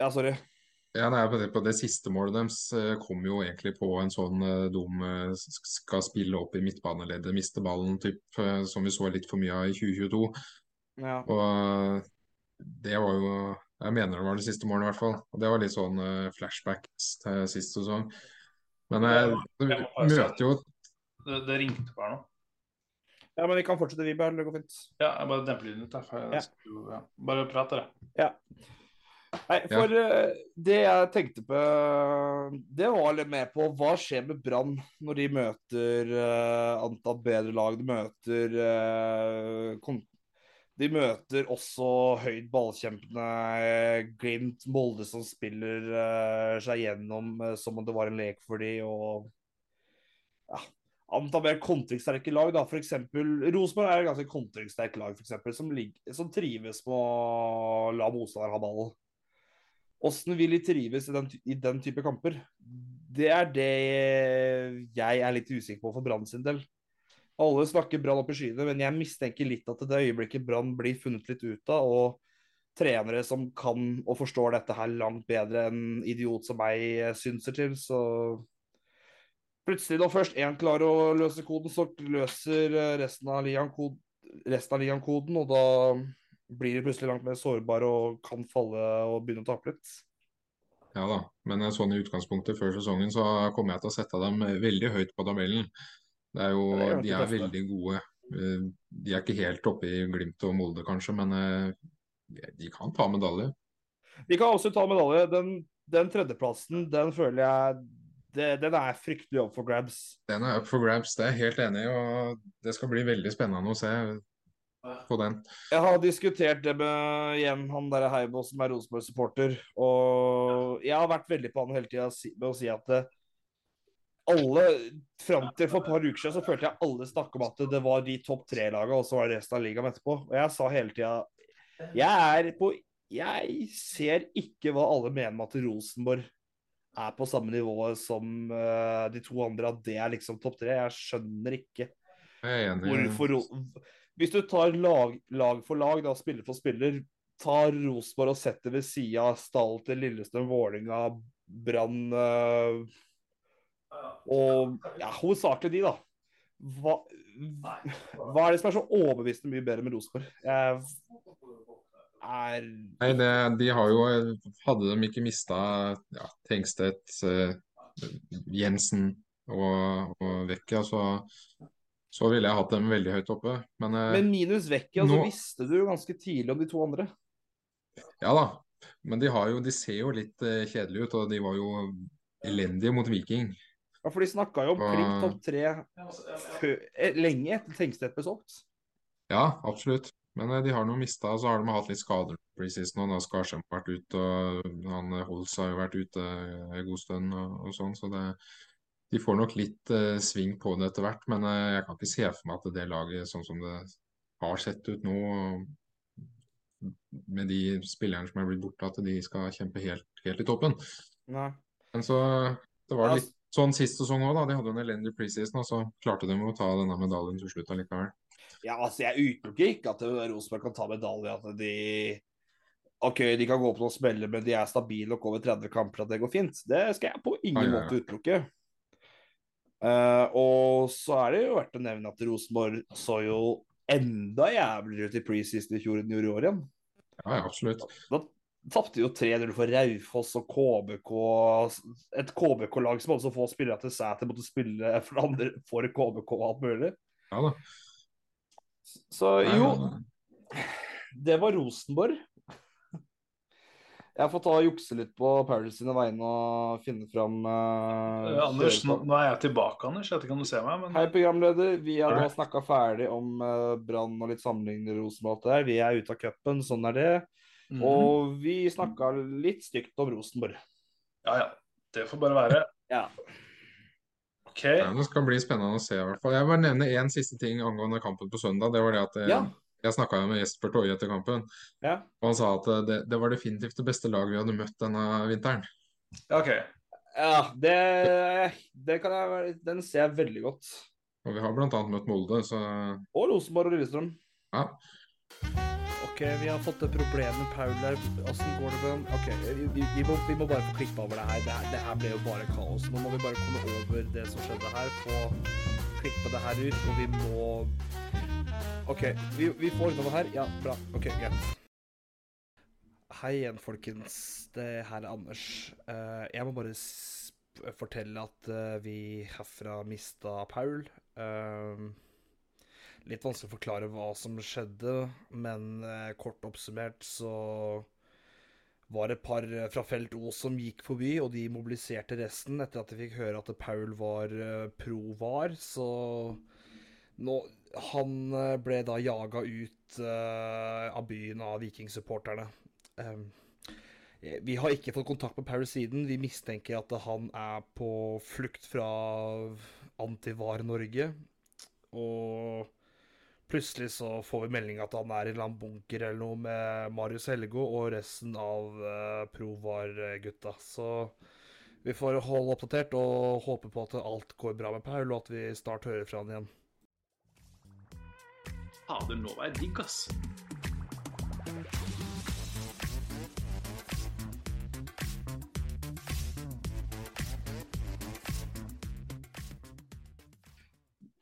Ja, sorry. Ja, nei, på, det, siste målet deres eh, kom jo egentlig på en sånn uh, dum uh, skal spille opp i midtbaneleddet, miste ballen, typ, som vi så litt for mye av i 2022. Ja. Og det var jo Jeg mener det var det siste målet, i hvert fall. Og det var litt sånn flashbacks til sist sesong. Men du møter jo det, det ringte bare nå. Ja, men vi kan fortsette, vi bare. Det går fint. Ja, jeg bare demper lyden litt. Ja. ja. Bare prat, dere. Ja. Nei, for ja. uh, det jeg tenkte på, det var litt mer på hva skjer med Brann når de møter uh, antatt bedre lag. De møter uh, De møter også høyt ballkjempende Glimt, Molde som spiller seg gjennom som om det var en lek for de, og ja, anta mer kontringssterke lag. da, F.eks. Rosenborg er et ganske kontringssterkt lag for eksempel, som, som trives med å la motstander ha ballen. Åssen vil de trives i den, i den, type kamper? Det er det jeg er litt usikker på for Brann sin del. Alle snakker Brann opp i skyene, men jeg mistenker litt at det øyeblikket Brann blir funnet litt ut av, og trenere som kan og forstår dette her langt bedre enn idiot som meg synser til, så Plutselig, når først én klarer å løse koden, så løser eh, resten av ligaen koden, koden, og da blir de plutselig langt mer sårbare og kan falle og begynne å tape litt. Ja da, men sånn i utgangspunktet før sesongen så kommer jeg til å sette dem veldig høyt på tabellen. Det er jo, det er de er veldig gode. Eh, de er ikke helt oppe i Glimt og Molde kanskje, men eh, de kan ta medalje. De kan også ta medalje. Den, den tredjeplassen den føler jeg det, den er fryktelig up for grabs. Den er up for grabs, det er jeg helt enig i. Og det skal bli veldig spennende å se på den. Jeg har diskutert det med igjen han der Heibo som er Rosenborg-supporter. Og jeg har vært veldig på han hele tida med å si at det, alle Fram til for et par uker siden så følte jeg alle snakket om at det var de topp tre-lagene, og så var det resten av ligaen etterpå. Og jeg sa hele tida Jeg er på Jeg ser ikke hva alle mener med at Rosenborg er på samme nivå som uh, de to andre, at det er liksom topp tre. Jeg skjønner ikke jeg hvorfor Hvis du tar lag, lag, for lag, da, spiller for spiller, tar Rosenborg og setter ved sida av Stall til Lillestrøm, Vålinga, Brann uh, og ja, hovedsakelig de, da. Hva, hva, er det som er så overbevisende mye bedre med Rosenborg? Er Nei, det, de har jo Hadde de ikke mista ja, Tengstedt, uh, Jensen og, og Vecchia, så, så ville jeg hatt dem veldig høyt oppe. Men, uh, men minus Vecchia, nå... så visste du jo ganske tidlig om de to andre. Ja da, men de, jo, de ser jo litt uh, kjedelige ut, og de var jo elendige mot Viking. Ja, for de snakka jo om og... Klipp topp tre lenge etter Tengstedt ble solgt. Ja, absolutt. Men eh, de har nå mista, så har de hatt litt skader preseason. Og da Skarsheim har vært ute, og han eh, Holz har jo vært ute en god stund og, og sånn. Så det, de får nok litt uh, sving på det etter hvert. Men uh, jeg kan ikke se for meg at det laget, sånn som det har sett ut nå, med de spillerne som er blitt borte, at de skal kjempe helt, helt i toppen. Nei. Men så Det var litt sånn sist sesong òg, da. De hadde en elendig preseason, og så klarte de å ta denne medaljen til slutt allikevel. Ja, altså, jeg utelukker ikke at Rosenborg kan ta medalje. At de OK, de kan gå på noen smeller, men de er stabile og over 30 kamper, at det går fint. Det skal jeg på ingen ah, ja, ja. måte utelukke. Uh, og så er det jo verdt å nevne at Rosenborg så jo enda jævligere ut i preseason i fjor enn de gjorde i år igjen. Ja, absolutt. Da, da tapte jo 3-0 for Raufoss og KBK. Et KBK-lag som også får spillere til å måtte spille for, andre, for KBK og alt mulig. Ja da. Så jo, det var Rosenborg. Jeg får ta og jukse litt på Paris sine vegne og finne fram uh, ja, Anders, nå, nå er jeg tilbake, Anders. Jeg vet ikke om du ser meg, men Hei, programleder. Vi har nå snakka ferdig om uh, Brann og litt sammenligninger Rosenborg og alt det der. Vi er ute av cupen, sånn er det. Mhm. Og vi snakka litt stygt om Rosenborg. Ja, ja. Det får bare være. Ja. OK. Ja, det skal bli spennende å se, i hvert fall. Jeg vil nevne én siste ting angående kampen på søndag. Det var det at jeg, Ja. jeg snakka med Jesper Toje etter kampen, ja. og han sa at det, det var definitivt det beste laget vi hadde møtt denne vinteren. Ja, ok. Ja, det, det kan jeg Den ser jeg veldig godt. Og vi har bl.a. møtt Molde, så Og Rosenborg og Lillestrøm. ja. OK, vi har fått et problem med Paul der. Åssen går det med den? OK, vi, vi, må, vi må bare få klippe over det her. Det, her. det her ble jo bare kaos. Nå må vi bare komme over det som skjedde her. Få klippe det her ut, og vi må OK, vi, vi får ordna det her. Ja, bra. OK, greit. Hei igjen, folkens. Det her er Anders. Eh, jeg må bare fortelle at eh, vi herfra mista Paul. Eh, litt vanskelig å forklare hva som skjedde, men eh, kort oppsummert så var det et par eh, fra Felt O som gikk forbi, og de mobiliserte resten etter at de fikk høre at Paul var eh, pro var. Så nå Han ble da jaga ut eh, av byen av vikingsupporterne. Um, vi har ikke fått kontakt med Paul siden. Vi mistenker at han er på flukt fra Antivar Norge. Og plutselig så får vi melding at han er i en eller annen bunker eller noe med Marius Helgo og resten av uh, Provar-gutta. Så vi får holde oppdatert og håpe på at alt går bra med Paul, og at vi snart hører fra han igjen. Fader, nå var jeg digg, ass.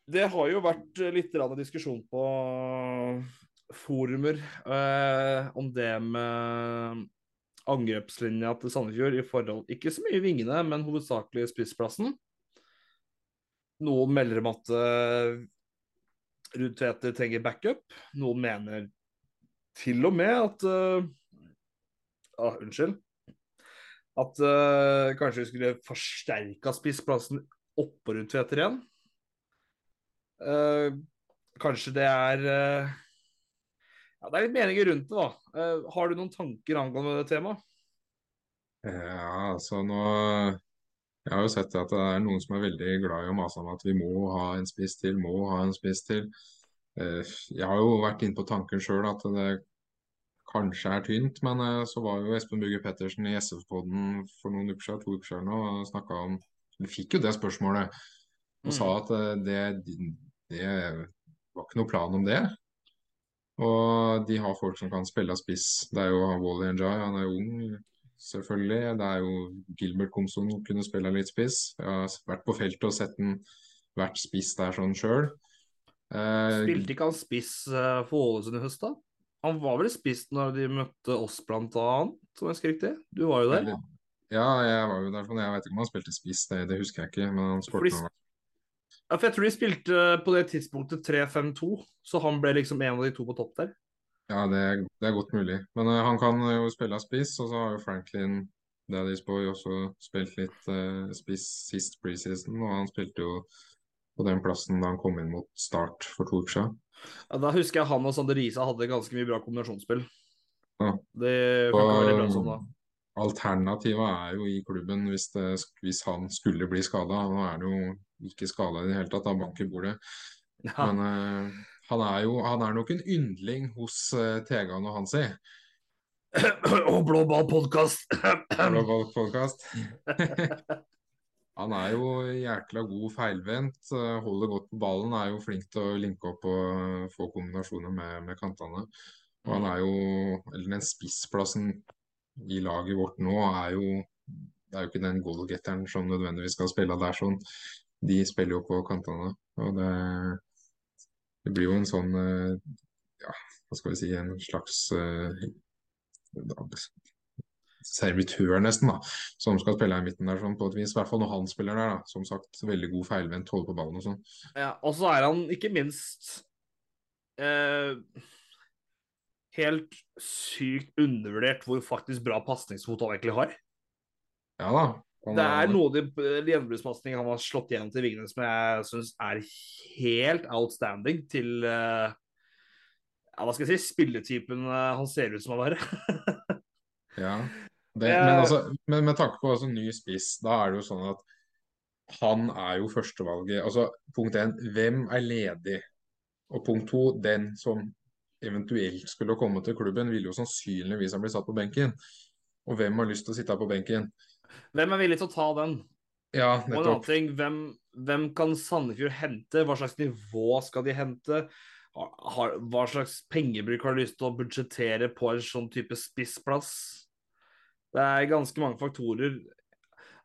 Det har jo vært eh, litt diskusjon på forumer eh, om det med angrepslinja til Sandefjord i forhold Ikke så mye vingene, men hovedsakelig spissplassen. Noen melder om at eh, Ruud Tveter trenger backup. Noen mener til og med at eh, ah, Unnskyld. At eh, kanskje vi skulle forsterka spissplassen oppå Ruud Tveter igjen. Eh, kanskje det er uh, Ja, det er litt meninger rundt det, da. Uh, har du noen tanker angående det temaet? Ja, altså nå Jeg har jo sett at det er noen som er veldig glad i å mase om at vi må ha en spiss til, må ha en spiss til. Jeg har jo vært inne på tanken sjøl at det kanskje er tynt, men så var jo Espen Bugge Pettersen i SF-podden for noen uker siden, to uker siden nå, og snakka om Vi fikk jo det spørsmålet og sa at eh, det, det var ikke noe plan om det. Og de har folk som kan spille av spiss. Det er jo Wally Njay, han er jo ung, selvfølgelig. Det er jo Gilbert Komson som kunne spille litt spiss. Jeg har vært på feltet og sett den vært spiss der sånn sjøl. Eh, Spilte ikke han spiss eh, for Ålesund i høst, da? Han var vel spiss når de møtte oss, blant annet, om jeg husker riktig? Du var jo der. ja, jeg var jo der, men jeg vet ikke om han spilte spiss, det, det husker jeg ikke. Men han Fordi- spilte Ja, for jeg tror de spilte på det tidspunktet 3-5-2, så han ble liksom en av de to på topp der. Ja, det, er- det er godt mulig. Men uh, han kan jo spille av spiss, og så har jo Franklin Daddy's Boy også spilt litt uh, spiss sist preseason, og han spilte jo på den plassen da han kom inn mot start for to uker siden. Ja, da husker jeg han og Sander Risa hadde ganske mye bra kombinasjonsspill. Ja. Det funka veldig bra sånn da. Alternativet er jo i klubben hvis, det, hvis han skulle bli skada. Nå er det jo ikke skada i det hele tatt, han bank i bordet. Ja. Men uh, han er jo han er nok en yndling hos uh, Tegan og Hansi. Og Blå ball podkast! Blå ball podkast. Han er jo jækla god feilvendt, eh, holder godt på ballen, er jo flink til å linke opp og få kombinasjoner med, med kantene. Og han er jo, eller den spissplassen i laget vårt nå er jo Det er jo ikke den goalgetteren som nødvendigvis skal spille der sånn. De spiller jo på kantene. Og det, det blir jo en sånn eh, Ja, hva skal vi si, en slags eh, servitør, nesten, da, som skal spille i midten der, sånn på et vis. I hvert fall når han spiller der, da. Som sagt, veldig god feilvendt, holder på ballen og sånn. Ja, og så er han ikke minst eh, helt sykt undervurdert hvor faktisk bra pasningsfot han egentlig har. Ja da. Det er noe av de han har slått igjen til Vignes som jeg syns er helt outstanding til eh, ja, Hva skal jeg si spilletypen eh, han ser ut som å være. Ja. Det, men, altså, men med tanke på altså, ny spiss, da er det jo sånn at han er jo førstevalget. Altså, punkt én, hvem er ledig? Og punkt to, den som eventuelt skulle komme til klubben, vil jo sannsynligvis ha blitt satt på benken. Og hvem har lyst til å sitte her på benken? Hvem er villig til å ta den? Ja, Og en annen ting, hvem, hvem kan Sandefjord hente? Hva slags nivå skal de hente? Har, hva slags pengebruk har de lyst til å budsjettere på en sånn type spissplass? Det er ganske mange faktorer.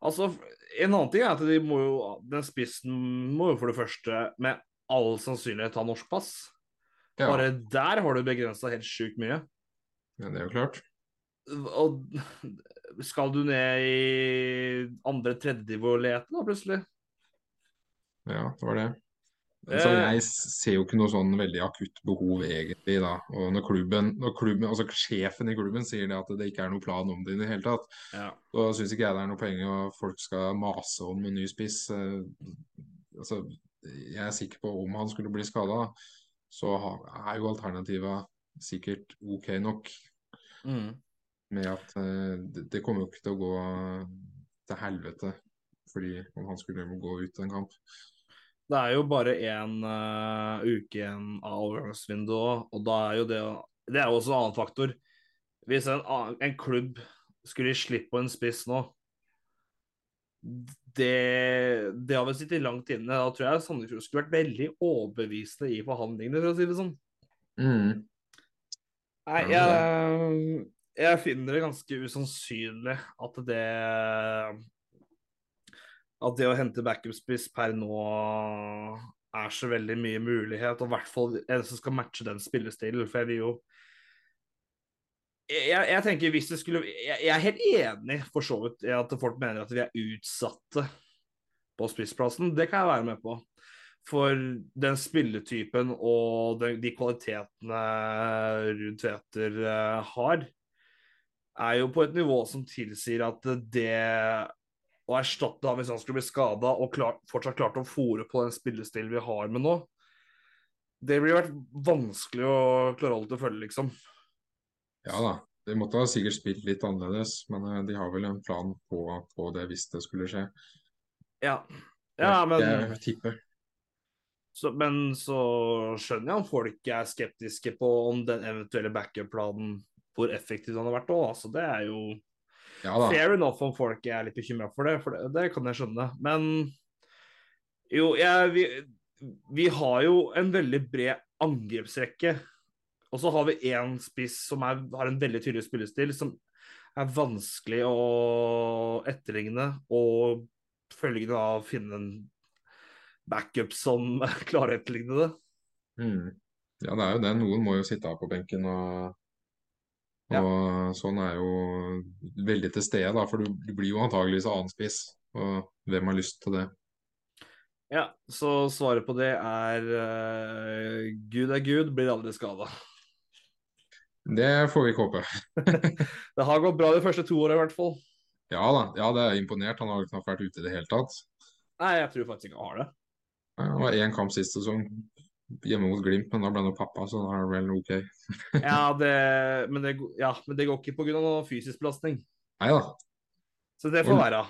Altså, En annen ting er at de må jo, den spissen må jo for det første med all sannsynlighet ha norsk pass. Ja, Bare der har du begrensa helt sjukt mye. ja, det er jo klart. Og skal du ned i andre tredjenivå og da, plutselig? Ja, det var det. Så Eh. jeg ser jo ikke noe sånn veldig akutt behov egentlig da. Og når klubben, når klubben, altså sjefen i klubben sier det at det ikke er noe plan om det i det hele tatt, Ja. så syns ikke jeg det er noe poeng at folk skal mase om en ny spiss. Eh, Altså, jeg er sikker på om han skulle bli skada, så er jo alternativa sikkert OK nok. Mm. Med at eh, det, kommer jo ikke til å gå til helvete fordi om han skulle gå ut en kamp. Det er jo bare én uke igjen av overgangsvinduet, og da er jo det Det er jo også en annen faktor. Hvis en, en klubb skulle gi slipp på en spiss nå det, det har vel sittet langt inne. Da tror jeg Sandefjord skulle vært veldig overbevisende i forhandlingene, for å si det sånn. Mm. Nei, jeg, jeg finner det ganske usannsynlig at det At det å hente backup-spiss per nå er så veldig mye mulighet, og i hvert fall en som skal matche den spillestilen. For jeg vil jo jeg, jeg tenker hvis det skulle jeg, jeg er helt enig for så vidt i at folk mener at vi er utsatte på spissplassen. Det kan jeg være med på. For den spilletypen og de, de kvalitetene Ruud Tveter eh, har, er jo på et nivå som tilsier at det å erstatte ham hvis han skulle bli skada, og klar, fortsatt klart å fòre på den spillestilen vi har med nå, det blir vært vanskelig å klare alt å følge, liksom. Ja da, de måtte ha sikkert spilt litt annerledes, men eh, de har vel en plan på, på det hvis det skulle skje. Ja, ja men Jeg tipper. Så, men så skjønner jeg om folk er skeptiske på om den eventuelle backup-planen hvor effektivt han har vært òg. Altså, det er jo Ja fair enough om folk er litt bekymra for det, for det, det kan jeg skjønne. Men jo, jeg, vi, vi har jo en veldig bred angrepsrekke. Og så har vi én spiss som er, har en veldig tydelig spillestil, som er vanskelig å etterligne. Og følgende av finne en backup som klarer å etterligne det. Mm. Ja, det er jo det. Noen må jo sitte av på benken, og, og sånn er jo veldig til stede, da. For du, du blir jo antageligvis annen spiss, og hvem har lyst til det? Ja, så svaret på det er uh, Gud er Gud, blir aldri skada. Det får vi ikke håpe. Det har gått bra de første to åra i hvert fall. Ja da, ja, det er imponert. Han har knapt vært ute i det hele tatt. Nei, jeg tror faktisk ikke han har det. Ja, Det var én kamp sist sesong hjemme mot Glimt, men da ble jo pappa, så da er det vel OK. Ja, det, men, det, ja, men det går ikke pga. noe fysisk belastning. Nei da. Så det får være.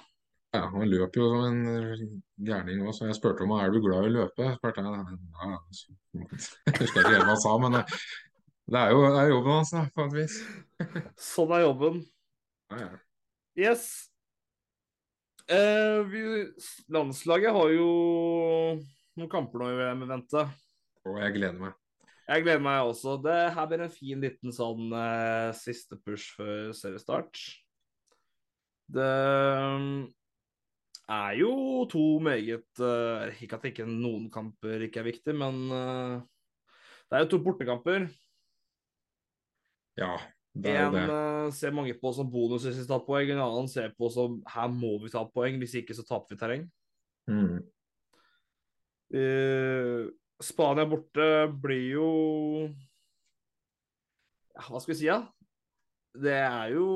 Ja, han løper jo som en gærning òg, så jeg spurte om er du glad i å løpe. Spurte jeg. Ja, så- jeg husker ikke helt hva han sa, men det, det er jo det er jobben hans, altså, på et vis. Sånn er jobben. Ja, ja. Yes. Eh, vi, landslaget har jo noen kamper nå i VM i vente. Og jeg gleder meg. Jeg gleder meg også. Det her blir en fin liten sånn uh, siste push før seriestart. Det mm, er jo to meget uh, Ikke at ikke noen kamper ikke er viktig, men uh, det er jo to bortekamper. Ja, det er En det. En ser mange på som bonus hvis vi tar poeng, en annen ser på som her må vi ta poeng, hvis ikke så taper vi terreng. Mm. Eh, Spania borte blir jo ja, Hva skal vi si, da? Det er jo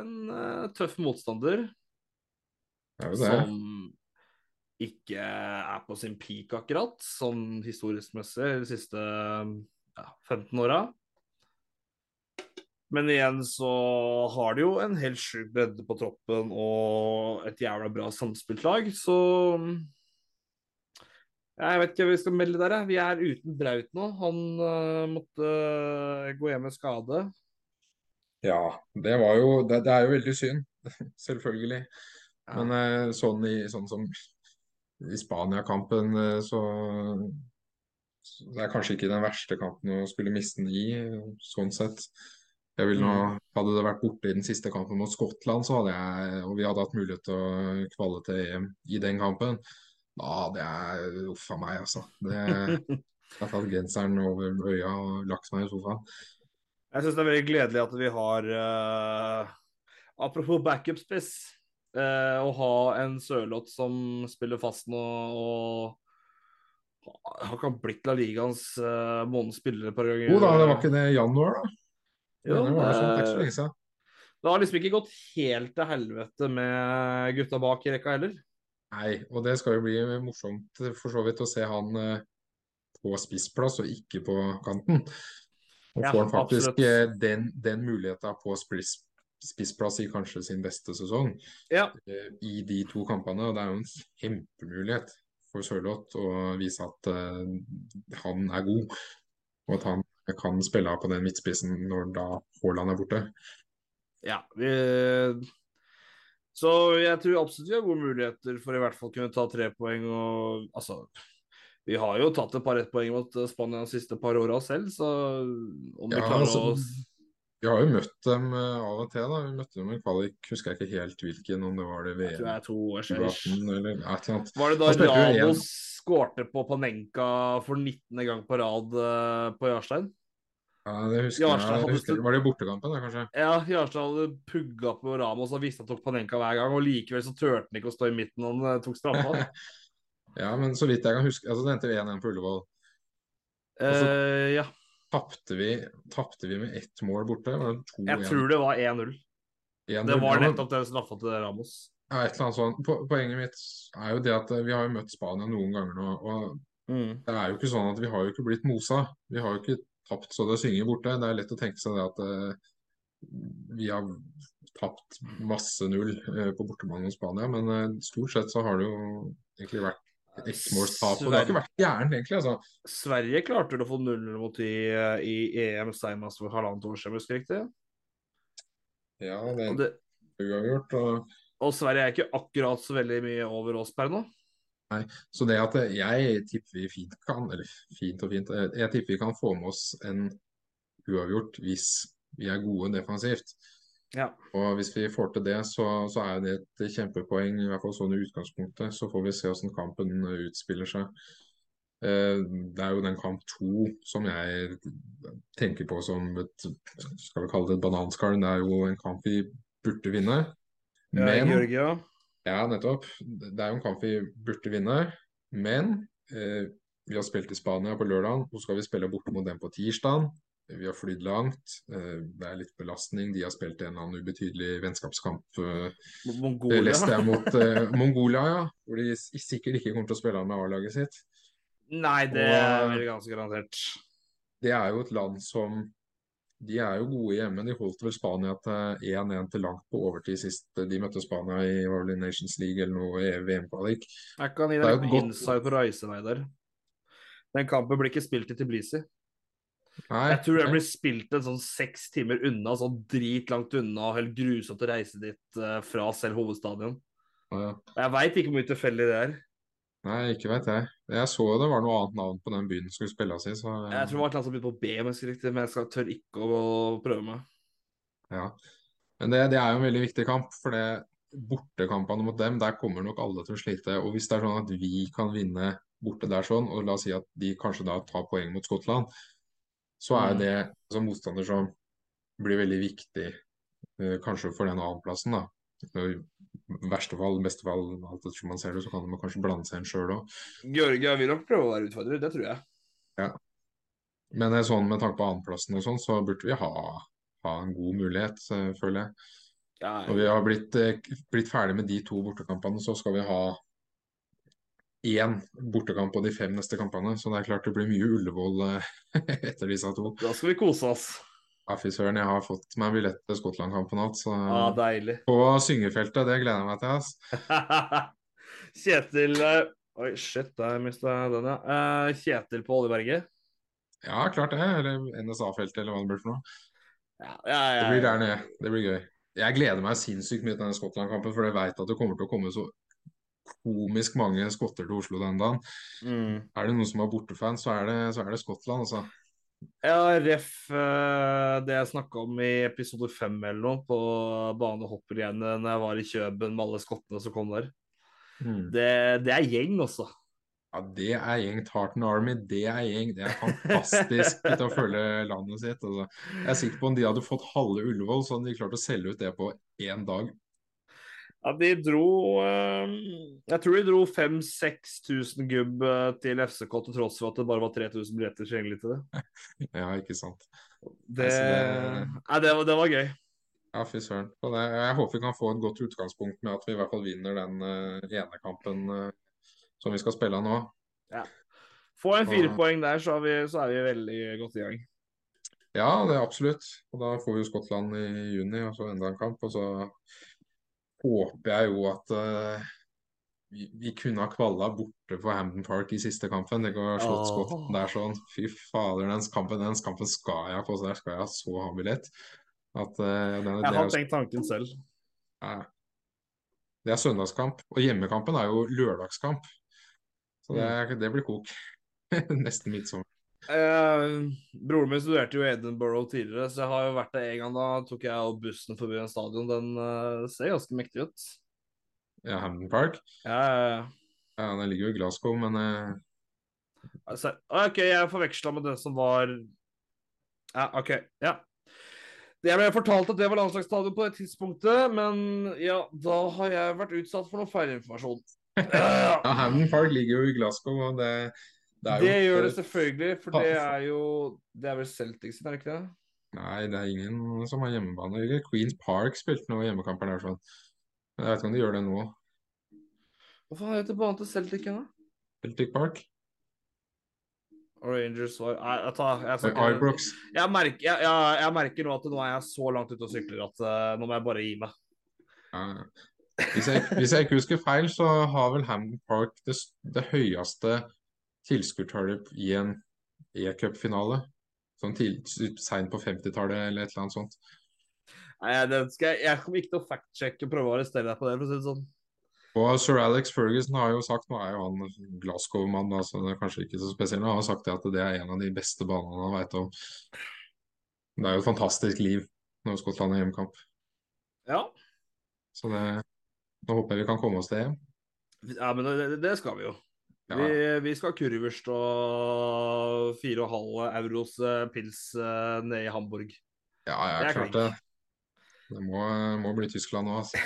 en uh, tøff motstander er det. som ikke er på sin peak akkurat, sånn historisk messig de siste ja, 15 åra. Men igjen så har de jo en helt sjuk bredde på troppen og et jævla bra samspilt lag, så Jeg vet ikke hva vi skal melde der. Vi er uten Braut nå. Han uh, måtte uh, gå hjem med skade. Ja, det var jo Det, det er jo veldig synd, selvfølgelig. Ja. Men uh, sånn, i, sånn som i Spania-kampen, så, så Det er kanskje ikke den verste kampen å skulle miste den i, sånn sett. Nå, Mm. Hadde det vært borte i den siste kampen mot Skottland, så hadde jeg, og vi hadde hatt mulighet til å kvalle til EM i den kampen, da hadde jeg Uff a meg, altså. Det, jeg har tatt genseren over øya og lagt meg i sofaen. Jeg syns det er veldig gledelig at vi har uh, Apropos backup-spiss. eh, å ha en Sørloth som spiller fast nå og har ikke blitt La Ligaens uh, månedens spiller et par ganger. Jo da, det var ikke det i januar, da? Jo, det var sånn, det er ikke så det, det har liksom ikke gått helt til helvete med gutta bak i rekka heller. Nei, og det skal jo bli morsomt for så vidt å se han eh, på spissplass og ikke på kanten. Og Ja, får han faktisk absolutt. eh, den, den muligheten på spiss, spissplass i kanskje sin beste sesong Ja, eh, i de to kampene. Og det er jo en kjempemulighet for Sørloth å vise at han er god, og at han kan spille av på den midtspissen når da Haaland er borte. ja vi, så jeg tror absolutt vi har gode muligheter for i hvert fall kunne ta tre poeng. Og, altså, vi har jo tatt et par ettpoeng mot eh, Spania de siste par åra selv, så om vi Ja, klarer altså, å Vi har jo møtt dem eh, av og til. da. Vi møtte dem i kvalik, husker jeg ikke helt hvilken, om det var det Jeg tror det er to år siden. 2018 eller et eller annet. Var det Da Ramos skårte på Panenka for 19. gang på rad eh, på Jarstein? Ja, det husker Jarstad jeg. Hadde husker, var det bortekampen, da, kanskje? Ja, Jarstad hadde pugga på Ramos og visste han tok Panenka hver gang, og likevel så turte han ikke å stå i midten når han eh, tok straffa. Ja, men så vidt jeg kan huske altså Det endte 1-1 på Ullevål. Eh, ja, Tapte vi, tapte vi med ett mål borte? Var det 2-1? jeg tror det var 1-0. 1-0? Det var nettopp den straffa til Ramos. Ja, et eller annet sånt. Po- Poenget mitt er jo det at eh, vi har jo møtt Spania noen ganger nå. og Mm. Det er jo ikke sånn at vi har jo ikke blitt mosa. Vi har jo ikke tapt så det synger borte. Det er lett å tenke seg det at eh, vi har tapt masse null eh, på bortebane mot Spania, men eh, stort sett så har det jo egentlig vært ettmålstap. Og det har ikke vært gærent, egentlig. altså. Sverige klarte vel å få 0-0 mot de i EM senest for halvannet år siden, husker jeg riktig? Ja, det er uavgjort. Og, og Sverige er ikke akkurat så veldig mye over oss per nå. Så det at jeg tipper vi fint kan, eller fint og fint, eh, jeg tipper vi kan få med oss en uavgjort hvis vi er gode defensivt. Ja. Og hvis vi får til det, så, så er det et kjempepoeng, i hvert fall sånn i utgangspunktet. Så får vi se hvordan kampen utspiller seg. Eh, Det er jo den kamp to som jeg tenker på som et skal vi kalle det et bananskall. Det er jo en kamp vi burde vinne. Men, ja, Georgia. Ja, nettopp. Det er jo en kamp vi burde vinne. Men eh, vi har spilt i Spania på lørdag, så skal vi spille borte mot dem på tirsdag. Vi har flydd langt. Eh, det er litt belastning. De har spilt en eller annen ubetydelig vennskapskamp. Eh, Mot det Mongolia. leste jeg mot eh, Mongolia, ja. Hvor de sikkert ikke kommer til å spille med A-laget sitt. Nei, det Og- er vel ganske garantert. Det er jo et land som De er jo gode hjemme. De holdt vel Spania til 1-1 til langt på overtid sist de møtte Spania i var Nations League eller noe i VM-kvalik. Jeg kan gi deg litt godt- insight på reisevei der. Den kampen blir ikke spilt i Tbilisi. Nei, Jeg tror den blir spilt en sånn seks timer unna, sånn dritlangt unna, helt grusomt å reise dit eh, fra selv hovedstadion. Ja. Jeg veit ikke hvor mye tilfeldig det er. Nei, ikke vet jeg. Jeg så det var noe annet navn på den byen som skulle spilles i, så Jeg tror det var et annet som begynte på B, om jeg husker riktig, men jeg skal tør ikke å prøve meg. ja. Men det, det er jo en veldig viktig kamp, for det bortekampene mot dem, der kommer nok alle til å slite. Og hvis det er sånn at vi kan vinne borte der sånn, og la oss si at de kanskje da tar poeng mot Skottland, så er Mm. det altså, motstander som blir veldig viktig, eh, kanskje for den annenplassen, da. Verste fall, beste fall, alt etter som man ser det, så kan de kanskje blande seg inn sjøl òg. Georgia vil nok prøve å være utfordrer, det tror jeg. Men eh, sånn med tanke på annenplassen og sånn, så burde vi ha, ha en god mulighet, eh, føler jeg. Ja, Når vi har blitt, eh, blitt ferdig med de to bortekampene, så skal vi ha én bortekamp på de fem neste kampene. Så det er klart det blir mye Ullevål eh, etter disse to. Da skal vi kose oss. Ja, fy søren, jeg har fått meg billett til Skottland-kampen alt, så Ja, deilig. På syngefeltet, det gleder jeg meg til, ass. Kjetil eh, Oi, shit, der mista jeg den, ja. Uh, Kjetil på Oljeberget. Ja, klart det. Eller NSA-feltet, eller hva det blir for noe. Ja, ja, ja, Det blir der nede. Det blir gøy. Jeg gleder meg sinnssykt mye til denne Skottland-kampen, for jeg veit at det kommer til å komme så komisk mange skotter til Oslo den dagen. Mm. Er det noen som er bortefans, så er det, så er det Skottland, altså. Ja, ref eh, det jeg snakka om i episode fem eller noe, på banehopprennet når jeg var i Kjøben med alle skottene som kom der. Mm. Det, det er gjeng, altså. Ja, det er gjeng. Tartan Army, det er gjeng. Det er fantastisk til å følge landet sitt. Altså. Jeg er sikker på om de hadde fått halve Ullevål, så hadde de klart å selge ut det på én dag. Ja, de dro eh, Jeg tror de dro 5000-6000 gubb eh, til FCK, til tross for at det bare var 3000 billetter tilgjengelig til det. Ja, ikke sant. Det, det- Ja, det, var, det var gøy. Ja, fy søren. Jeg håper vi kan få et godt utgangspunkt med at vi i hvert fall vinner den eh, ene kampen som vi skal spille nå. Få en fire poeng der, så er, vi, så er vi veldig godt i gang. Ja, det er absolutt. Og da får vi jo Skottland i juni, og så enda en kamp. Og så håper jeg jo at uh, vi, vi kunne ha kvalla borte på Hampton Park i siste kampen. Det går slått skott oh. der sånn. Fy fader, den kampen, den kampen skal jeg på, så der skal jeg så ha billett. At, uh, den, Jeg det har er, tenkt tanken selv. Uh, det er søndagskamp. Og hjemmekampen er jo lørdagskamp. Så det, Mm. det blir kok. Nesten midtsommer. Eh, broren min studerte jo i Edinburgh tidligere, så jeg har jo vært der en gang. Da tok jeg jo bussen forbi en stadion. Den eh, ser ganske mektig ut. Ja, Hamden Park. Ja, ja, ja. Den ligger jo i Glasgow, men eh, Altså, OK, jeg forveksla med det som var Ja, OK. Ja. Jeg ble fortalt at det var landslagsstadion på det tidspunktet, men ja, da har jeg vært utsatt for noe feilinformasjon. Ja, Hampden Park ligger jo i Glasgow, og det, det det gjør det selvfølgelig, for det er jo Det er vel Celtic sin, er det ikke det? Nei, det er ingen som har hjemmebane. Queens Park spilte noen hjemmekamper der. sånn. Men Jeg vet ikke om de gjør det nå. Hva faen heter banen til Celtic igjen, da? Celtic Park? Rangers var jeg, jeg, tar, jeg, ikke- jeg, merker, jeg, jeg, jeg merker nå at nå er jeg så langt ute og sykler at uh, nå må jeg bare gi meg. Ja. Hvis, jeg, hvis jeg ikke husker feil, så har vel Hamden Park det, det høyeste tilskuertallet i en e-cupfinale. Sånn seint på 50-tallet eller et eller annet sånt. Nei, jeg, jeg kommer ikke til å fact-sjekke og prøve å arrestere deg på det, for å si det sånn. Og sir Alex Ferguson har jo sagt, nå er jo han Glasgow-mann, da, så det er kanskje ikke så spesielt, men han har sagt at det er en av de beste banene han veit om. Det er jo et fantastisk liv når Skottland har hjemmekamp. Ja. Så det, nå håper jeg vi kan komme oss til hjem. ja, men det, det skal vi jo. Ja. Vi, vi skal ha kurverst og 4,5 euros eh, pils ned i Hamburg. Ja, Det jeg er klart det. Det må, må bli Tyskland nå, altså.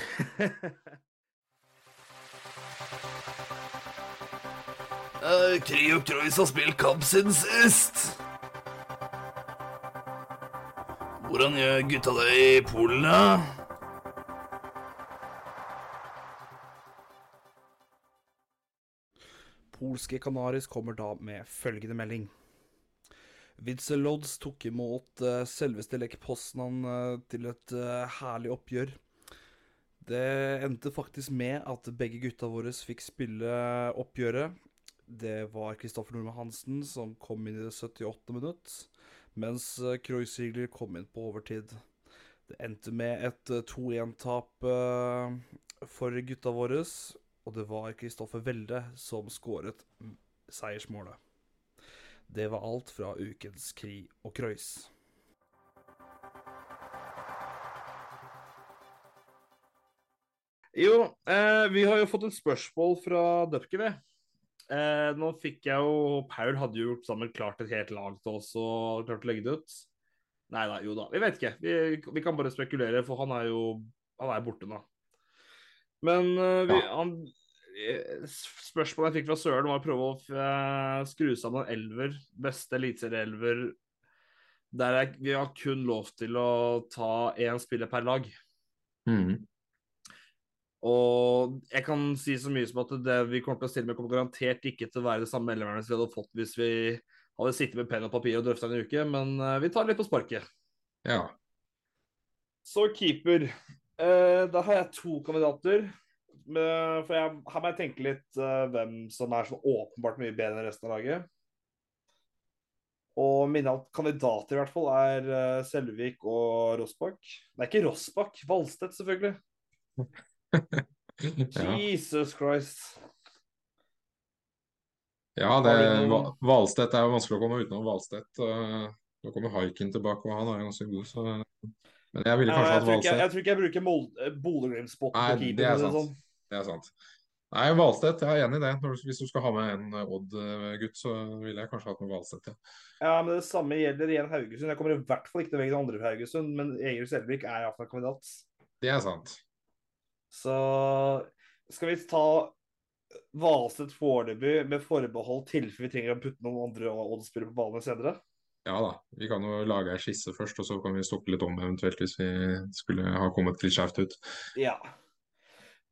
Kriok har spilt kamp siden sist. Hvordan gjør gutta det i Polen, da? Polske Canaris kommer da med følgende melding. Witzelodz tok imot eh, selveste Lech Poznan eh, til et eh, herlig oppgjør. Det endte faktisk med at begge gutta våre fikk spille oppgjøret. Det var Kristoffer Nordmann Hansen som kom inn i det 78. minutt, mens Kreuzigler kom inn på overtid. Det endte med et eh, 2-1-tap eh, for gutta våre, og det var Kristoffer Welde som skåret seiersmålet. Det var alt fra ukens Kri og Krøys. Jo, eh, vi har jo fått et spørsmål fra Dupke, Eh, nå fikk jeg jo Paul hadde jo gjort sammen klart et helt lag til oss og klart å legge det ut. Nei da, jo da. Vi vet ikke. Vi, vi kan bare spekulere, for han er jo han er borte nå. Men uh, vi, han, eh, spørsmålet jeg fikk fra Søren, var å prøve å eh, skru sammen en elver. Beste eliteserieelver. Der jeg, vi har kun lov til å ta én spiller per lag. Mm. Og jeg kan si så mye som at det vi kommer til å stille med, kommer garantert ikke til å være det samme elverne som vi hadde fått hvis vi hadde sittet med penn og papir og drøfta en uke, men vi tar litt på sparket. Ja. Så keeper. Eh, da har jeg to kandidater. For jeg, her må jeg tenke litt eh, hvem som er så åpenbart mye bedre enn resten av laget. Og mine kandidater i hvert fall er eh, Selvik og Rossbakk. Nei, ikke Rossbakk. Valstedt, selvfølgelig. ja. Jesus Christ. Ja, det, Valstedt er jo vanskelig å komme utenom Valstedt. Nå kommer Haiken tilbake, og han er ganske god, så Men jeg ville kanskje hatt ikke, jeg, jeg tror ikke jeg bruker eh, Bodø-Glimt-spot Nei, på keeper. det er sant. sånn. Det er sant. Nei, Valstedt, jeg er enig i det. Hvis du skal ha med en eh, Odd-gutt, så ville jeg kanskje hatt med Valstedt, ja. Ja, men Det samme gjelder igjen Haugesund. Jeg kommer i hvert fall ikke til å velge den andre fra Haugesund, men Egil Selvik er iallfall kandidat. Det er sant. Så skal vi ta Valstedt foreløpig med forbehold tilfelle vi trenger å putte noen andre Odd-spillere på banen senere? Ja da. Vi kan jo lage ei skisse først, og så kan vi stokke litt om eventuelt hvis vi skulle ha kommet litt skjevt ut. Ja.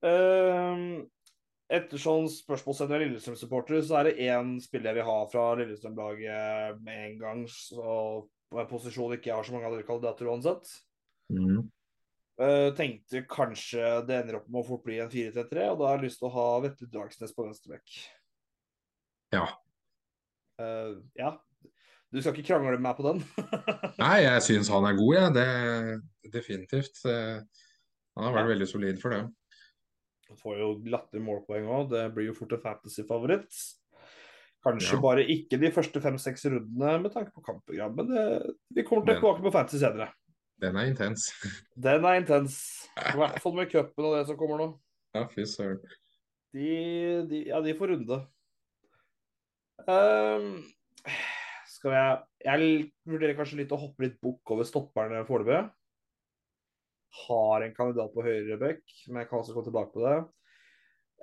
Ehm, ettersom spørsmålssender er Lillestrøm-supporter, så er det én spiller jeg vil ha fra Lillestrøm-laget med en gang. Så på en posisjon ikke jeg har så mange andre kandidater uansett. Mm. Uh, tenkte kanskje det ender opp med å fort bli en 4-3-3, og da har jeg lyst til å ha Vetle Dragsnes på venstrebekk. Ja. Uh, ja. Du skal ikke krangle med meg på den? Nei, jeg syns han er god, jeg. Ja. definitivt. Eh, Han har vært veldig solid for det. Han Får jo glatte målpoeng òg. Det blir jo fort en fantasy-favoritt. Kanskje Ja. bare ikke de første fem-seks rundene med tanke på kampprogram, men det, vi kommer å tilbake på fantasy senere. Den er intens. Den er intens. I hvert fall med cupen og det som kommer nå. Ja, fy søren. De, de, ja, de får runde. Ehm, skal jeg Jeg vurderer kanskje litt å hoppe litt bukk over stopperne foreløpig. Har en kandidat på høyre bekk, men jeg kan også komme tilbake på det.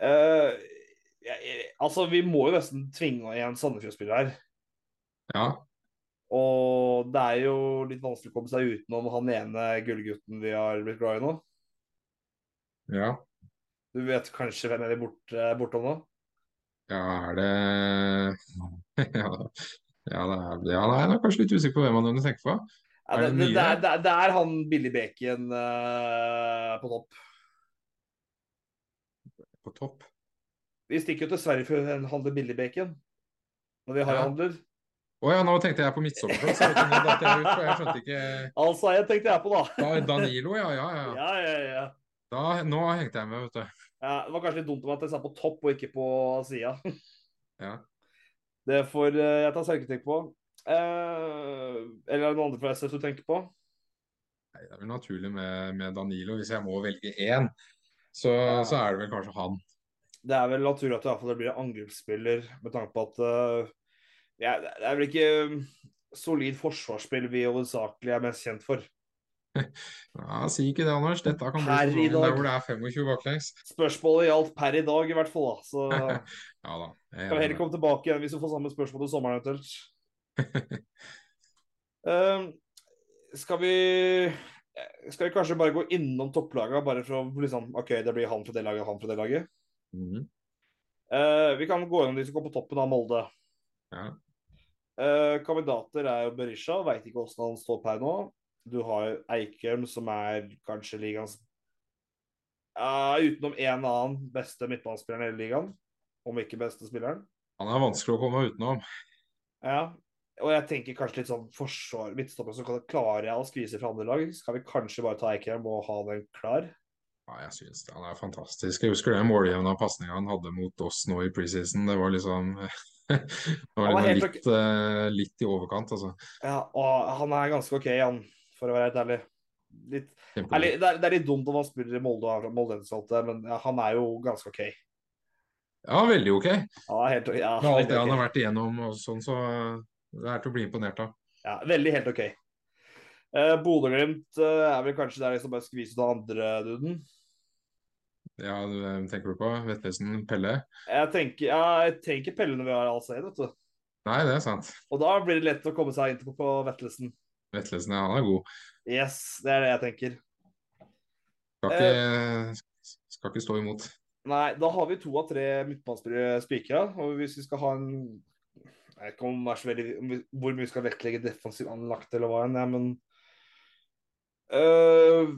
Uh, jeg, altså, vi må jo nesten tvinge igjen Sandefjord-spiller her. Ja. Og det er jo litt vanskelig å komme seg utenom han ene gullgutten vi har blitt glad i nå. Ja. Du vet kanskje hvem jeg vi bort, eh, bortom nå? Ja, er det Ja, ja, det er... ja nei, jeg er kanskje litt usikker på hvem man tenker på. Ja, det, det det, er, det, er, han Billy Bacon uh, på topp. På topp. Vi stikker jo til Sverige for å handle billig bacon. Når vi har Ja. handler. Å ja, nå tenkte jeg på. Jeg, datt jeg jeg skjønte ikke Altså, jeg tenkte jeg på, da. da, Danilo, ja, ja, ja. Ja, ja, ja. Da, nå hengte jeg med, vet du. ja. Det var kanskje litt dumt om at jeg sa på topp og ikke på sida. Ja. Det får eh, jeg ta selvkritikk på. Eh, eller er det noen andre fra SS du tenker på? Nei, det er vel naturlig med, med Danilo. Hvis jeg må velge én, så, Ja. så er det vel kanskje han. Det er vel naturlig at det i hvert fall blir angrepsspiller, med tanke på at uh, ja, Det er vel ikke um, solid forsvarsspill vi hovedsakelig er mest kjent for. Ja, Si ikke det, Anders. Dette kan bli sesongen der hvor det er 25 baklengs. Spørsmålet gjaldt per i dag, i hvert fall. da. Så Ja da. jeg kan heller komme tilbake igjen hvis vi får samme spørsmål til sommeren eventuelt. Um, skal vi skal vi kanskje bare gå innom topplagene, bare for å liksom OK, det blir han fra det laget, han fra det laget. Mhm. Uh, vi kan gå gjennom de som går på toppen av Molde. Ja. Uh, kandidater er jo Berisha, veit ikke hvordan han står per nå. Du har Eikrem, som er kanskje ligaens uh, Utenom én annen beste midtbanespilleren i hele ligaen, om ikke beste spilleren. Han er vanskelig å komme utenom. Ja, og jeg tenker kanskje litt sånn forsvar Midtstopper så klarer jeg å skvise fra andre lag. Skal vi kanskje bare ta Eikrem og ha den klar? Ja, jeg synes det. Han er fantastisk. Jeg husker den måljevna pasninga han hadde mot oss nå i preseason. Det var liksom Det var var liksom litt, eh, litt i overkant, altså. Ja, og han er ganske OK, han, for å være helt ærlig. Litt, ærlig det, er, det er litt dumt om han spiller i Molde og er men ja, han er jo ganske OK. Ja, veldig ok. Er helt, ja, Med alt det det han har vært igjennom og sånn, så det er til å bli imponert av. Ja, veldig helt OK. Uh, Bodø-Glimt eh, er vel kanskje der liksom bare skviser av andre duden. Ja, hvem tenker du på? Vetlesen? Pelle? Jeg tenker, ja, jeg tenker Pelle når vi har Alsaid, vet du. Nei, det er sant. Og da blir det lett å komme seg inn på, på Vetlesen. Vetlesen, han er god. Yes, det er det jeg tenker. Skal ikke, skal ikke stå imot. Nei, da har vi to av tre midtbanespillere spikra. Og hvis vi skal ha en Jeg vet ikke om det er så veldig, hvor mye vi skal vektlegge defensiv anlagt, eller hva enn, men øh,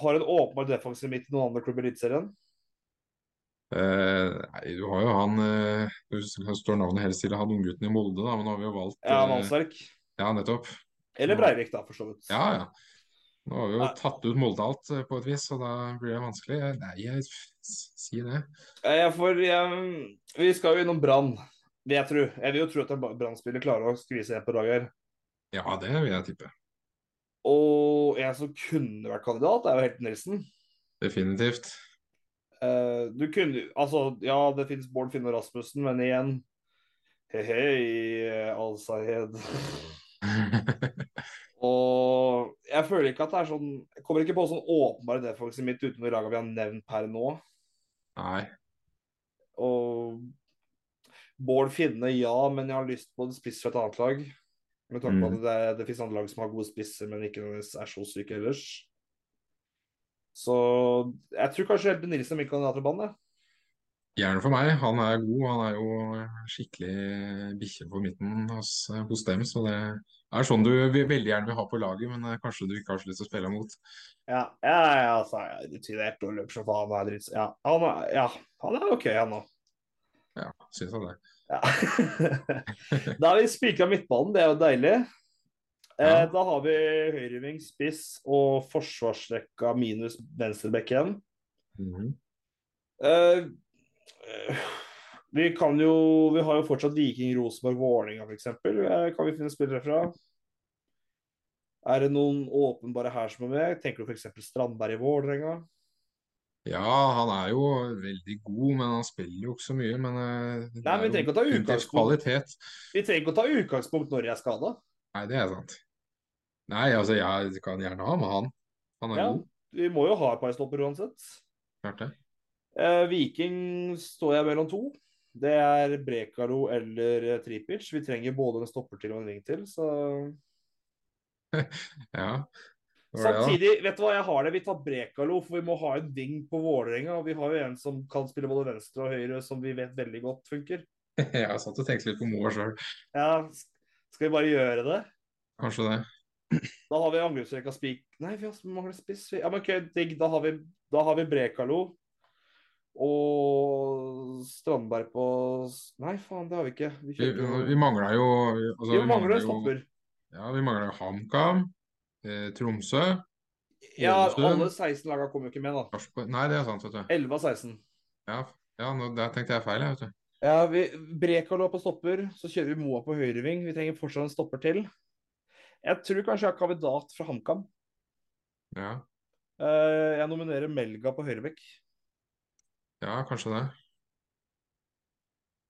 Har en åpenbar defensiv midt i noen andre klubber i Eliteserien? Uh, nei, du har jo han uh, Du står navnet helt stille, han unggutten i Molde, da, men nå har vi jo valgt Ja, eh, Mannsverk. Ja, nettopp. Eller Breivik, da, for så vidt. Ja, ja. Nå har vi jo tatt ut Molde alt eh, på et vis, så da blir det vanskelig. Nei, jeg sier si det. Jeg får, jeg, vi skal jo innom Brann. vil Jeg, tro. jeg vil jo tro at en Brann-spiller klarer å skvise en på her. Ja, det vil jeg tippe. Og en som kunne vært kandidat, er jo Helten Nilsen. Definitivt. Uh, du kunne Altså, ja, det finnes Bård Finne Rasmussen, men igjen Hei, hei, Al-Sayed. Og jeg føler ikke at det er sånn Jeg kommer ikke på sånn åpenbare defensive mitt uten de lagene vi har nevnt per nå. Nei. Og Bård Finne, ja, men jeg har lyst på en spiss fra et annet lag. Med tanke på Mm. at det, det finnes andre lag som har gode spisser, men ikke nødvendigvis er så syke ellers. Så jeg tror kanskje Helten Nilsen er min kandidat til banen. jeg. Gjerne for meg. Han er god. Han er jo skikkelig bikkje på midten hos, hos dem. Så det er sånn du veldig gjerne vil ha på laget, men eh, kanskje du ikke har så lyst til å spille mot. Ja, ja, ja, altså, er rutinert og løper som faen. er dritt- Ja, han er, ja, han er OK, han òg. Ja, syns jeg det. Ja. da har vi spikra midtbanen, det er jo deilig. Eh. Da har vi høyreving, spiss og forsvarsrekka minus venstrebekken. Mm. Eh, eh, vi kan jo Vi har jo fortsatt Viking, Rosenborg, Vålerenga f.eks. Eh, kan vi finne spillere fra? Er det noen åpenbare her som er med? Tenker du f.eks. Strandberg i Vålerenga? Ja, han er jo veldig god, men han spiller jo ikke så mye. Men eh, Nei, men vi er trenger ikke å ta utgangspunkt. Vi trenger ikke å ta utgangspunkt når jeg er skada. Nei, det er sant. Nei, altså, jeg kan gjerne ha med han. Han er Ja, god. vi må jo ha et par stopper uansett. Klart det. Eh, Viking står jeg mellom to. Det er Brekalo eller eh, Tripic. Vi trenger både en stopper til og en ring til, så Ja. Det. Samtidig, vet du hva, jeg har det. Vi tar Brekalo, for vi må ha en ving på Vålerenga. Og vi har jo en som kan spille både venstre og høyre, som vi vet veldig godt funker. Jeg har satt og tenkt litt på Moa sjøl. Ja, skal vi bare gjøre det? Kanskje det. Da har vi angrepsrekka spik... Nei, vi har mangler spiss. Ja, men ok, digg. Da har vi, da har vi Brekalo. Og Strandberg på Nei, faen, det har vi ikke. Vi, Vi, kjøper jo- vi mangla jo altså, vi jo- stopper. Ja, vi mangler jo HamKam, eh, Tromsø Ja, alle 16 lagene kommer jo ikke med, da. Nei, det er sant, vet du. 11 av 16. Ja, ja nå, der tenkte jeg feil, jeg, vet du. Ja, vi, Brekalo på stopper, så kjører vi Moa på høyreving. Vi trenger fortsatt en stopper til. Jeg tror kanskje jeg har kandidat fra HamKam. Ja, Eh, jeg nominerer Melga på høyrebekk. Ja kanskje det.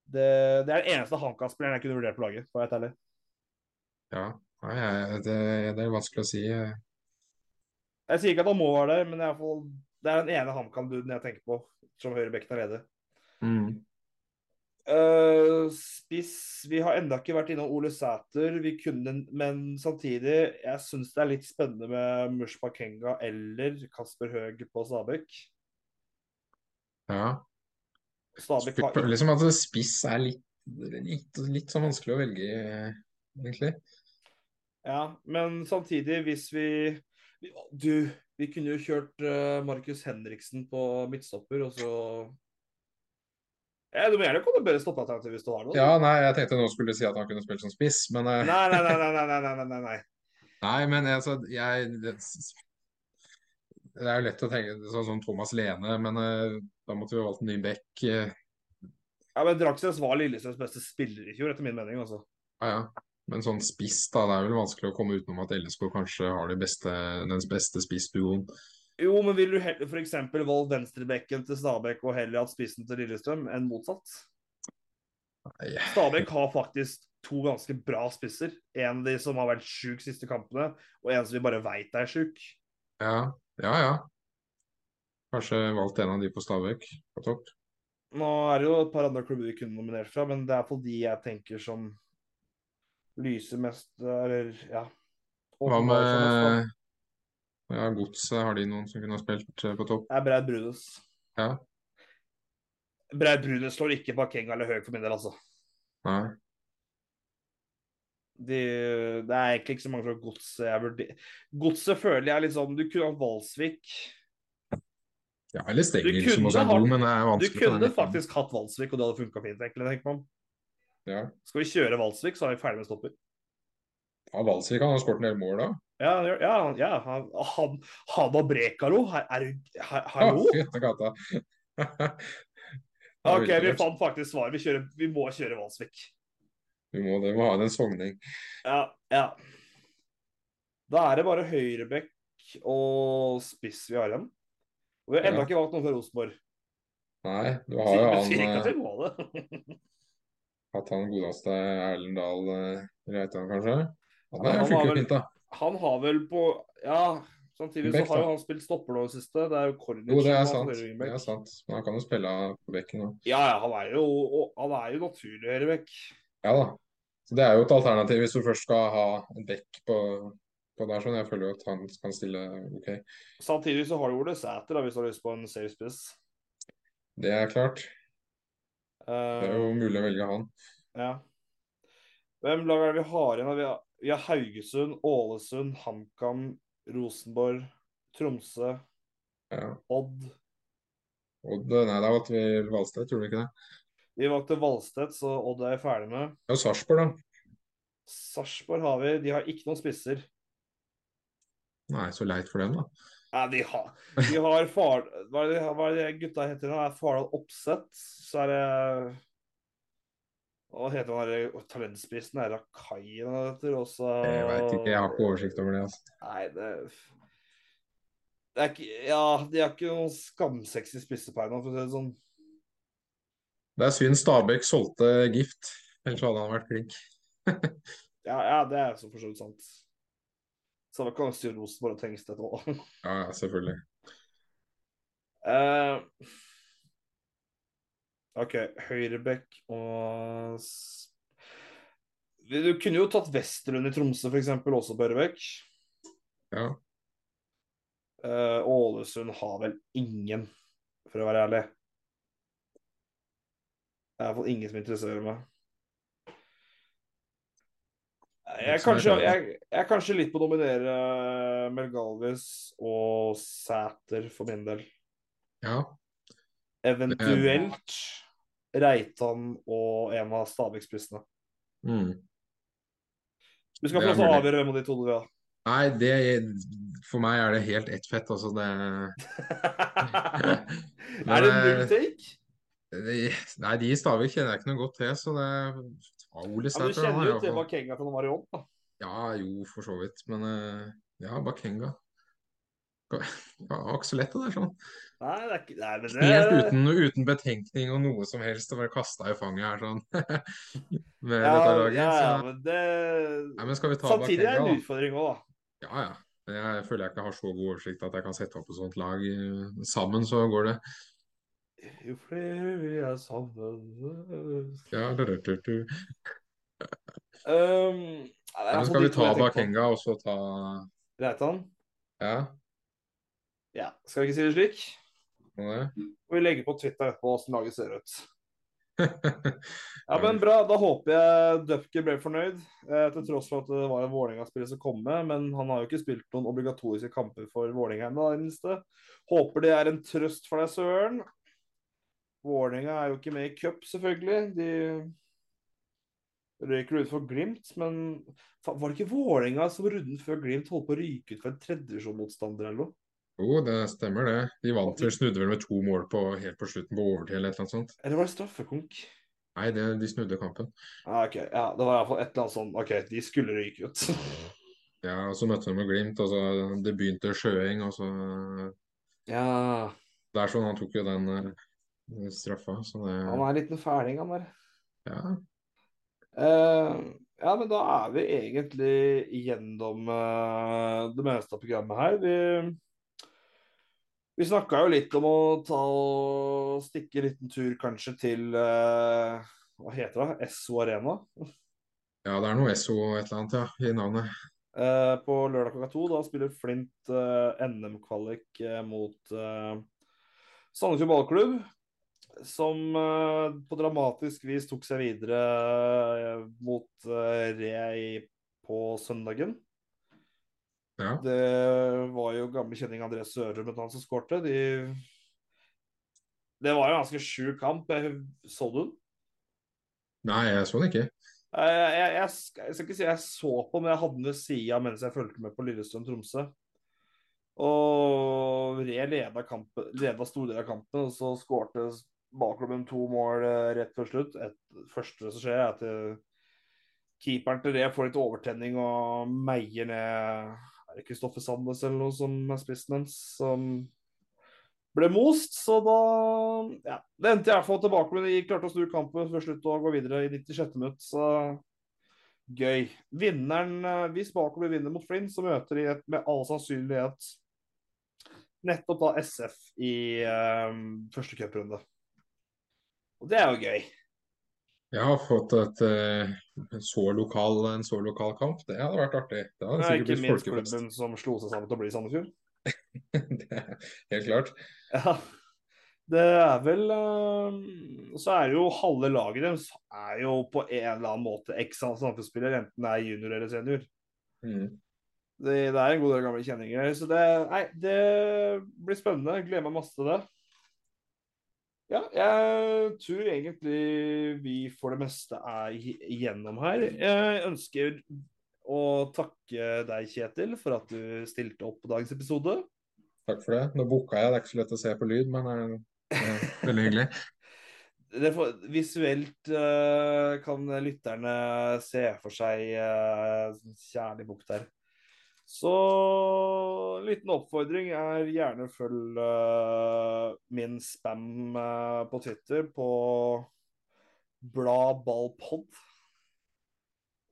Det, det er den eneste HamKam-spilleren jeg kunne vurdert på laget, for å være helt ærlig. Ja. Nei, jeg, det, det er vanskelig å si. Jeg sier ikke at han må være der, men det er, det er den ene HamKam-duden jeg tenker på som høyrebekken er ledig. Mm. Uh, spiss Vi har enda ikke vært innom Ole Sæter, vi kunne, men samtidig Jeg syns det er litt spennende med Mush Bakenga eller Kasper Høeg på Stabæk. Ja. Føler liksom at spiss er litt, litt, litt sånn vanskelig å velge, egentlig. Ja, men samtidig, hvis vi Du, vi kunne jo kjørt eh, Markus Henriksen på midtstopper, og så ja, du må gjerne komme med bedre stoppalternativ hvis du har noe. Ja, nei, jeg tenkte nå skulle du si at han kunne spilt som spiss, men uh... nei, nei, nei, nei, nei, nei, nei, nei. Nei, men altså, jeg det, er jo lett å tenke sånn som Thomas Lene, men eh, da måtte vi valgt en ny back. eh, Ja, men Draxnes var Lillestrøms beste spiller i fjor, etter min mening. altså. Ja, ja. Men sånn spiss, da. Det er vel vanskelig å komme utenom at LSK kanskje har de beste, den beste spissduoen. Jo, men ville du heller f.eks. valgt venstrebekken til Stabæk og heller hatt spissen til Lillestrøm enn motsatt? Nei, Stabæk har faktisk to ganske bra spisser. En av de som har vært sjuk siste kampene, og en som vi bare veit er sjuk. Ja, ja, ja. Kanskje valgt en av de på Stabæk på topp. Nå er det jo et par andre klubber vi kunne nominert fra, men det er iallfall de jeg tenker som lyser mest, eller ja. Hva med ja, Godset? Har de noen som kunne ha spilt eh, på topp? Det er Breid Brunes. Ja? Breid Brunes slår ikke Bakenga eller Høg for min del, altså. Nei? De, det er egentlig ikke så mange fra Godset. Godset føler jeg litt sånn Du kunne hatt Valsvik. Ja, eller Stengel, som også er god, men det er vanskelig. Du kunne faktisk hatt Valsvik, og det hadde funka fint. egentlig, tenker man. Ja. Skal vi kjøre Valsvik, så er vi ferdig med stopper. ja, Valsvik han har skåret en del mål, da. Ja, ja, ja han, han, han var Brekalo. Er Hallo? fytte. OK, vi fant faktisk svar. Vi, kjører, vi må kjøre Valsvik. Du må. Du må ha en sogning. Ja, ja. Da er det bare høyrebekk og spiss vi har igjen. Og vi har ennå Ja. ikke valgt noen fra Rosenborg. Nei, du har jo betyr ikke han at eh, vi må det. hatt han godeste Erlend Dahl eh, Reitan, kanskje? Han er han har vel- fint, da. Han har vel på Ja, samtidig så har jo han spilt stopper nå i det siste. Det er jo Kornic Jo, det er sant. Det er sant. Men han kan jo spille på bekken òg. Ja, ja, han er jo, han er jo naturlig høyrebekk. Ja da. Så det er jo et alternativ hvis du først skal ha en bekk på, på der. sånn. Jeg føler jo at han kan stille OK. Samtidig så har du Ole Sæter, da, hvis du har lyst på en safe spiss. Det er klart. Det er jo Eh, mulig å velge han. ja. Hvem lag er det vi har igjen? Vi har, vi har Haugesund, Ålesund, HamKam, Rosenborg, Tromsø, Ja. Odd. Odd Nei, da valgte vi Valstedt, tror du ikke det? Vi valgte Valstedt, så Odd er jeg ferdig med. Ja, Sarpsborg, da. Sarpsborg har vi. De har ikke noen spisser. Nei, så leit for dem, da. Nei, de har, de har far... Hva er det, hva er det gutta heter nå? Er Fardal Oppsett, så er det Hva heter han talentspissen? Er Rakai han heter? Også... Jeg veit ikke, jeg har ikke oversikt over det. altså. Nei, det Det er ikke Ja, de har ikke noen skamsexy nå, for å si det sånn. Det er synd Stabæk solgte Gift, ellers hadde han vært flink. Ja, ja, det er så for så vidt sant. Så da kan styre Rosenborg og Tengstedt òg. Ja, ja, selvfølgelig. Uh, OK, høyrebekk og Du kunne jo tatt Westerlund i Tromsø, f.eks., også på høyrebekk. Ja. Uh, Ålesund har vel ingen, for å være ærlig. Det er i hvert fall ingen som interesserer meg. Jeg er, kanskje, jeg, jeg er kanskje litt på å dominere Melgalvis og Sæter for min del. ja. Eventuelt Reitan og en av Stabæk-spissene. Mm. Du skal få er lov til å avgjøre hvem av de to du vil ha. Nei, det For meg er det helt ett fett, altså. Det, er det null take? Det Nei, de i Stavik kjenner jeg ikke noe godt til, så det ja, Ole Ja, du kjenner er jo til Bakenga fra Marion. Da. Ja, jo, for så vidt. Men eh, ja, Bakenga. Det var ikke så lett, det der. sånn. Nei, det er ikke nei, men Helt uten, uten betenkning og noe som helst, og bare kasta i fanget her sånn. Med ja, dette laget. ja, ja, men det nei, men skal vi ta Samtidig er det en utfordring òg, da. Ja, ja. Jeg føler jeg ikke har så god oversikt at jeg kan sette opp et sånt lag. eh, Sammen så går det. Jo flere vi er sammen Ja, du, du, du. um, nei, er Ja, men iallfall skal vi ta jeg. Bakenga, og så ta Reitan? Ja, Ja, skal vi ikke si det slik? Og vi legger på Twitter etterpå hvordan laget ser ut. Ja, men bra. Da håper jeg Dupker ble fornøyd, eh, til tross for at det var en Vålerenga-spiller som kom med. Men han har jo ikke spilt noen obligatoriske kamper for Vålerenga ennå. Håper det er en trøst for deg, Søren. Vålerenga er jo ikke med i cup, selvfølgelig. De røyker ut for Glimt, men var det ikke Vålerenga som runden før Glimt holdt på å ryke ut for en tredjevisjonsmotstander eller noe? Jo, det stemmer det. De vant vel, snudde vel med to mål på, helt på slutten på overtid eller et eller annet sånt. Eller var det straffekonk? Nei, det, de snudde kampen. Ah, ok, ja, Det var iallfall et eller annet sånn OK, de skulle ryke ut. Ja, og så møtte de med Glimt, og så det begynte sjøing, og så ja, Det er sånn, han tok jo den eh, straffa, så det han er en liten fæling, han der. Ja. Uh, ja, men da er vi egentlig gjennom uh, det meste av programmet her. Vi Vi snakka jo litt om å ta og stikke en liten tur kanskje til uh, Hva heter det? SO Arena. Ja, det er noe SO et eller annet, ja, i navnet. Eh, på lørdag klokka to. Da spiller Flint eh, NM-kvalik eh, mot eh, Sandefjord ballklubb. Som eh, på dramatisk vis tok seg videre eh, mot eh, Re på søndagen. Ja. Det var jo gamle kjenning André Sørum annet som skårte. De... Det var jo en ganske sjuk kamp. Så du den? Nei, jeg så den ikke. Jeg, jeg, jeg skal ikke si jeg så på, men jeg hadde den ved sida mens jeg fulgte med på Lillestrøm-Tromsø. Og Re leda, kampen, leda store deler av kampen, og så skårte bakklubben to mål eh, rett før slutt. Et, første som skjer, er at eh, keeperen til det får litt overtenning og meier ned Er det Kristoffer Sandnes eller noe som er spissen hans, som ble most. Så da ja, Det endte i hvert tilbake, men de klarte å snu kampen før slutt og gå videre i 96. minutt. Så gøy. Vinneren, eh, Hvis Bakover vinner mot Flint, så møter de et, med all sannsynlighet nettopp da SF i um, første cuprunde. Og det er jo gøy. Jeg har fått et, eh, en, så lokal, en så lokal kamp. Det hadde vært artig. Det hadde sikkert er folkefest. ikke minst klubben som slo seg sammen til å bli Sandefjord. Det er helt klart. Ja. Det er vel eh, Så er jo halve laget deres er jo på en eller annen måte eks-Sandefjord-spiller, enten det er junior eller senior. Mm. Det, det er en god del gamle kjenninger. Så det, nei, det blir spennende. Gleder meg masse til det. Ja, jeg tror egentlig vi for det meste er igjennom her. Jeg ønsker å takke deg, Kjetil, for at du stilte opp på dagens episode. Takk for det. Nå booka jeg, det er ikke så lett å se på lyd, men eh, det er veldig hyggelig. Det får, visuelt eh, kan lytterne se for seg uh, kjærlig bukk der. Så en liten oppfordring er gjerne følg uh, min spam uh, på Twitter på bladballpod.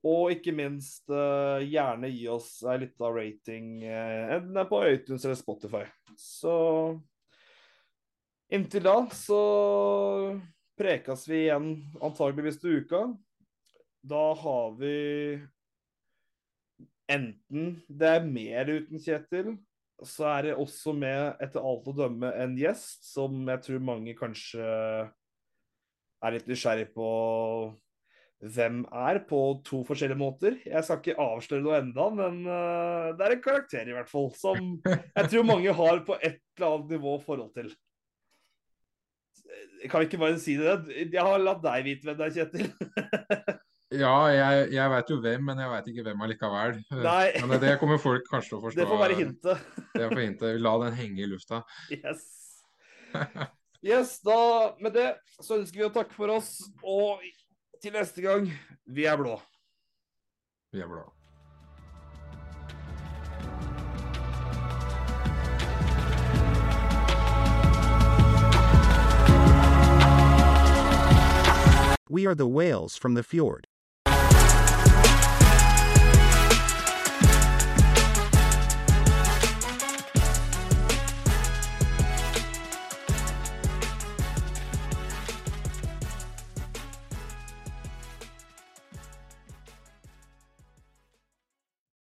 Og ikke minst uh, gjerne gi oss ei lita rating, enten det er på iTunes eller Spotify. Så inntil da så prekes vi igjen antageligvis til uka. Da har vi enten det er mer uten Kjetil, så er det også med, etter alt å dømme, en gjest som jeg tror mange kanskje er litt nysgjerrig på hvem er, på to forskjellige måter. Jeg skal ikke avsløre noe enda, men eh, det er en karakter i hvert fall, som jeg tror mange har på et eller annet nivå forhold til. Kan vi ikke bare si det? Jeg har latt deg vite hvem det er, Kjetil. Ja, jeg, jeg veit jo hvem, men jeg veit ikke hvem allikevel. Nei. Men det kommer folk kanskje til å forstå. Det får være hintet. Det får hintet. La den henge i lufta. Yes. Yes, da med det så ønsker vi å takke for oss, og til neste gang, vi er blå. Vi er blå. We are the whales from the fjord.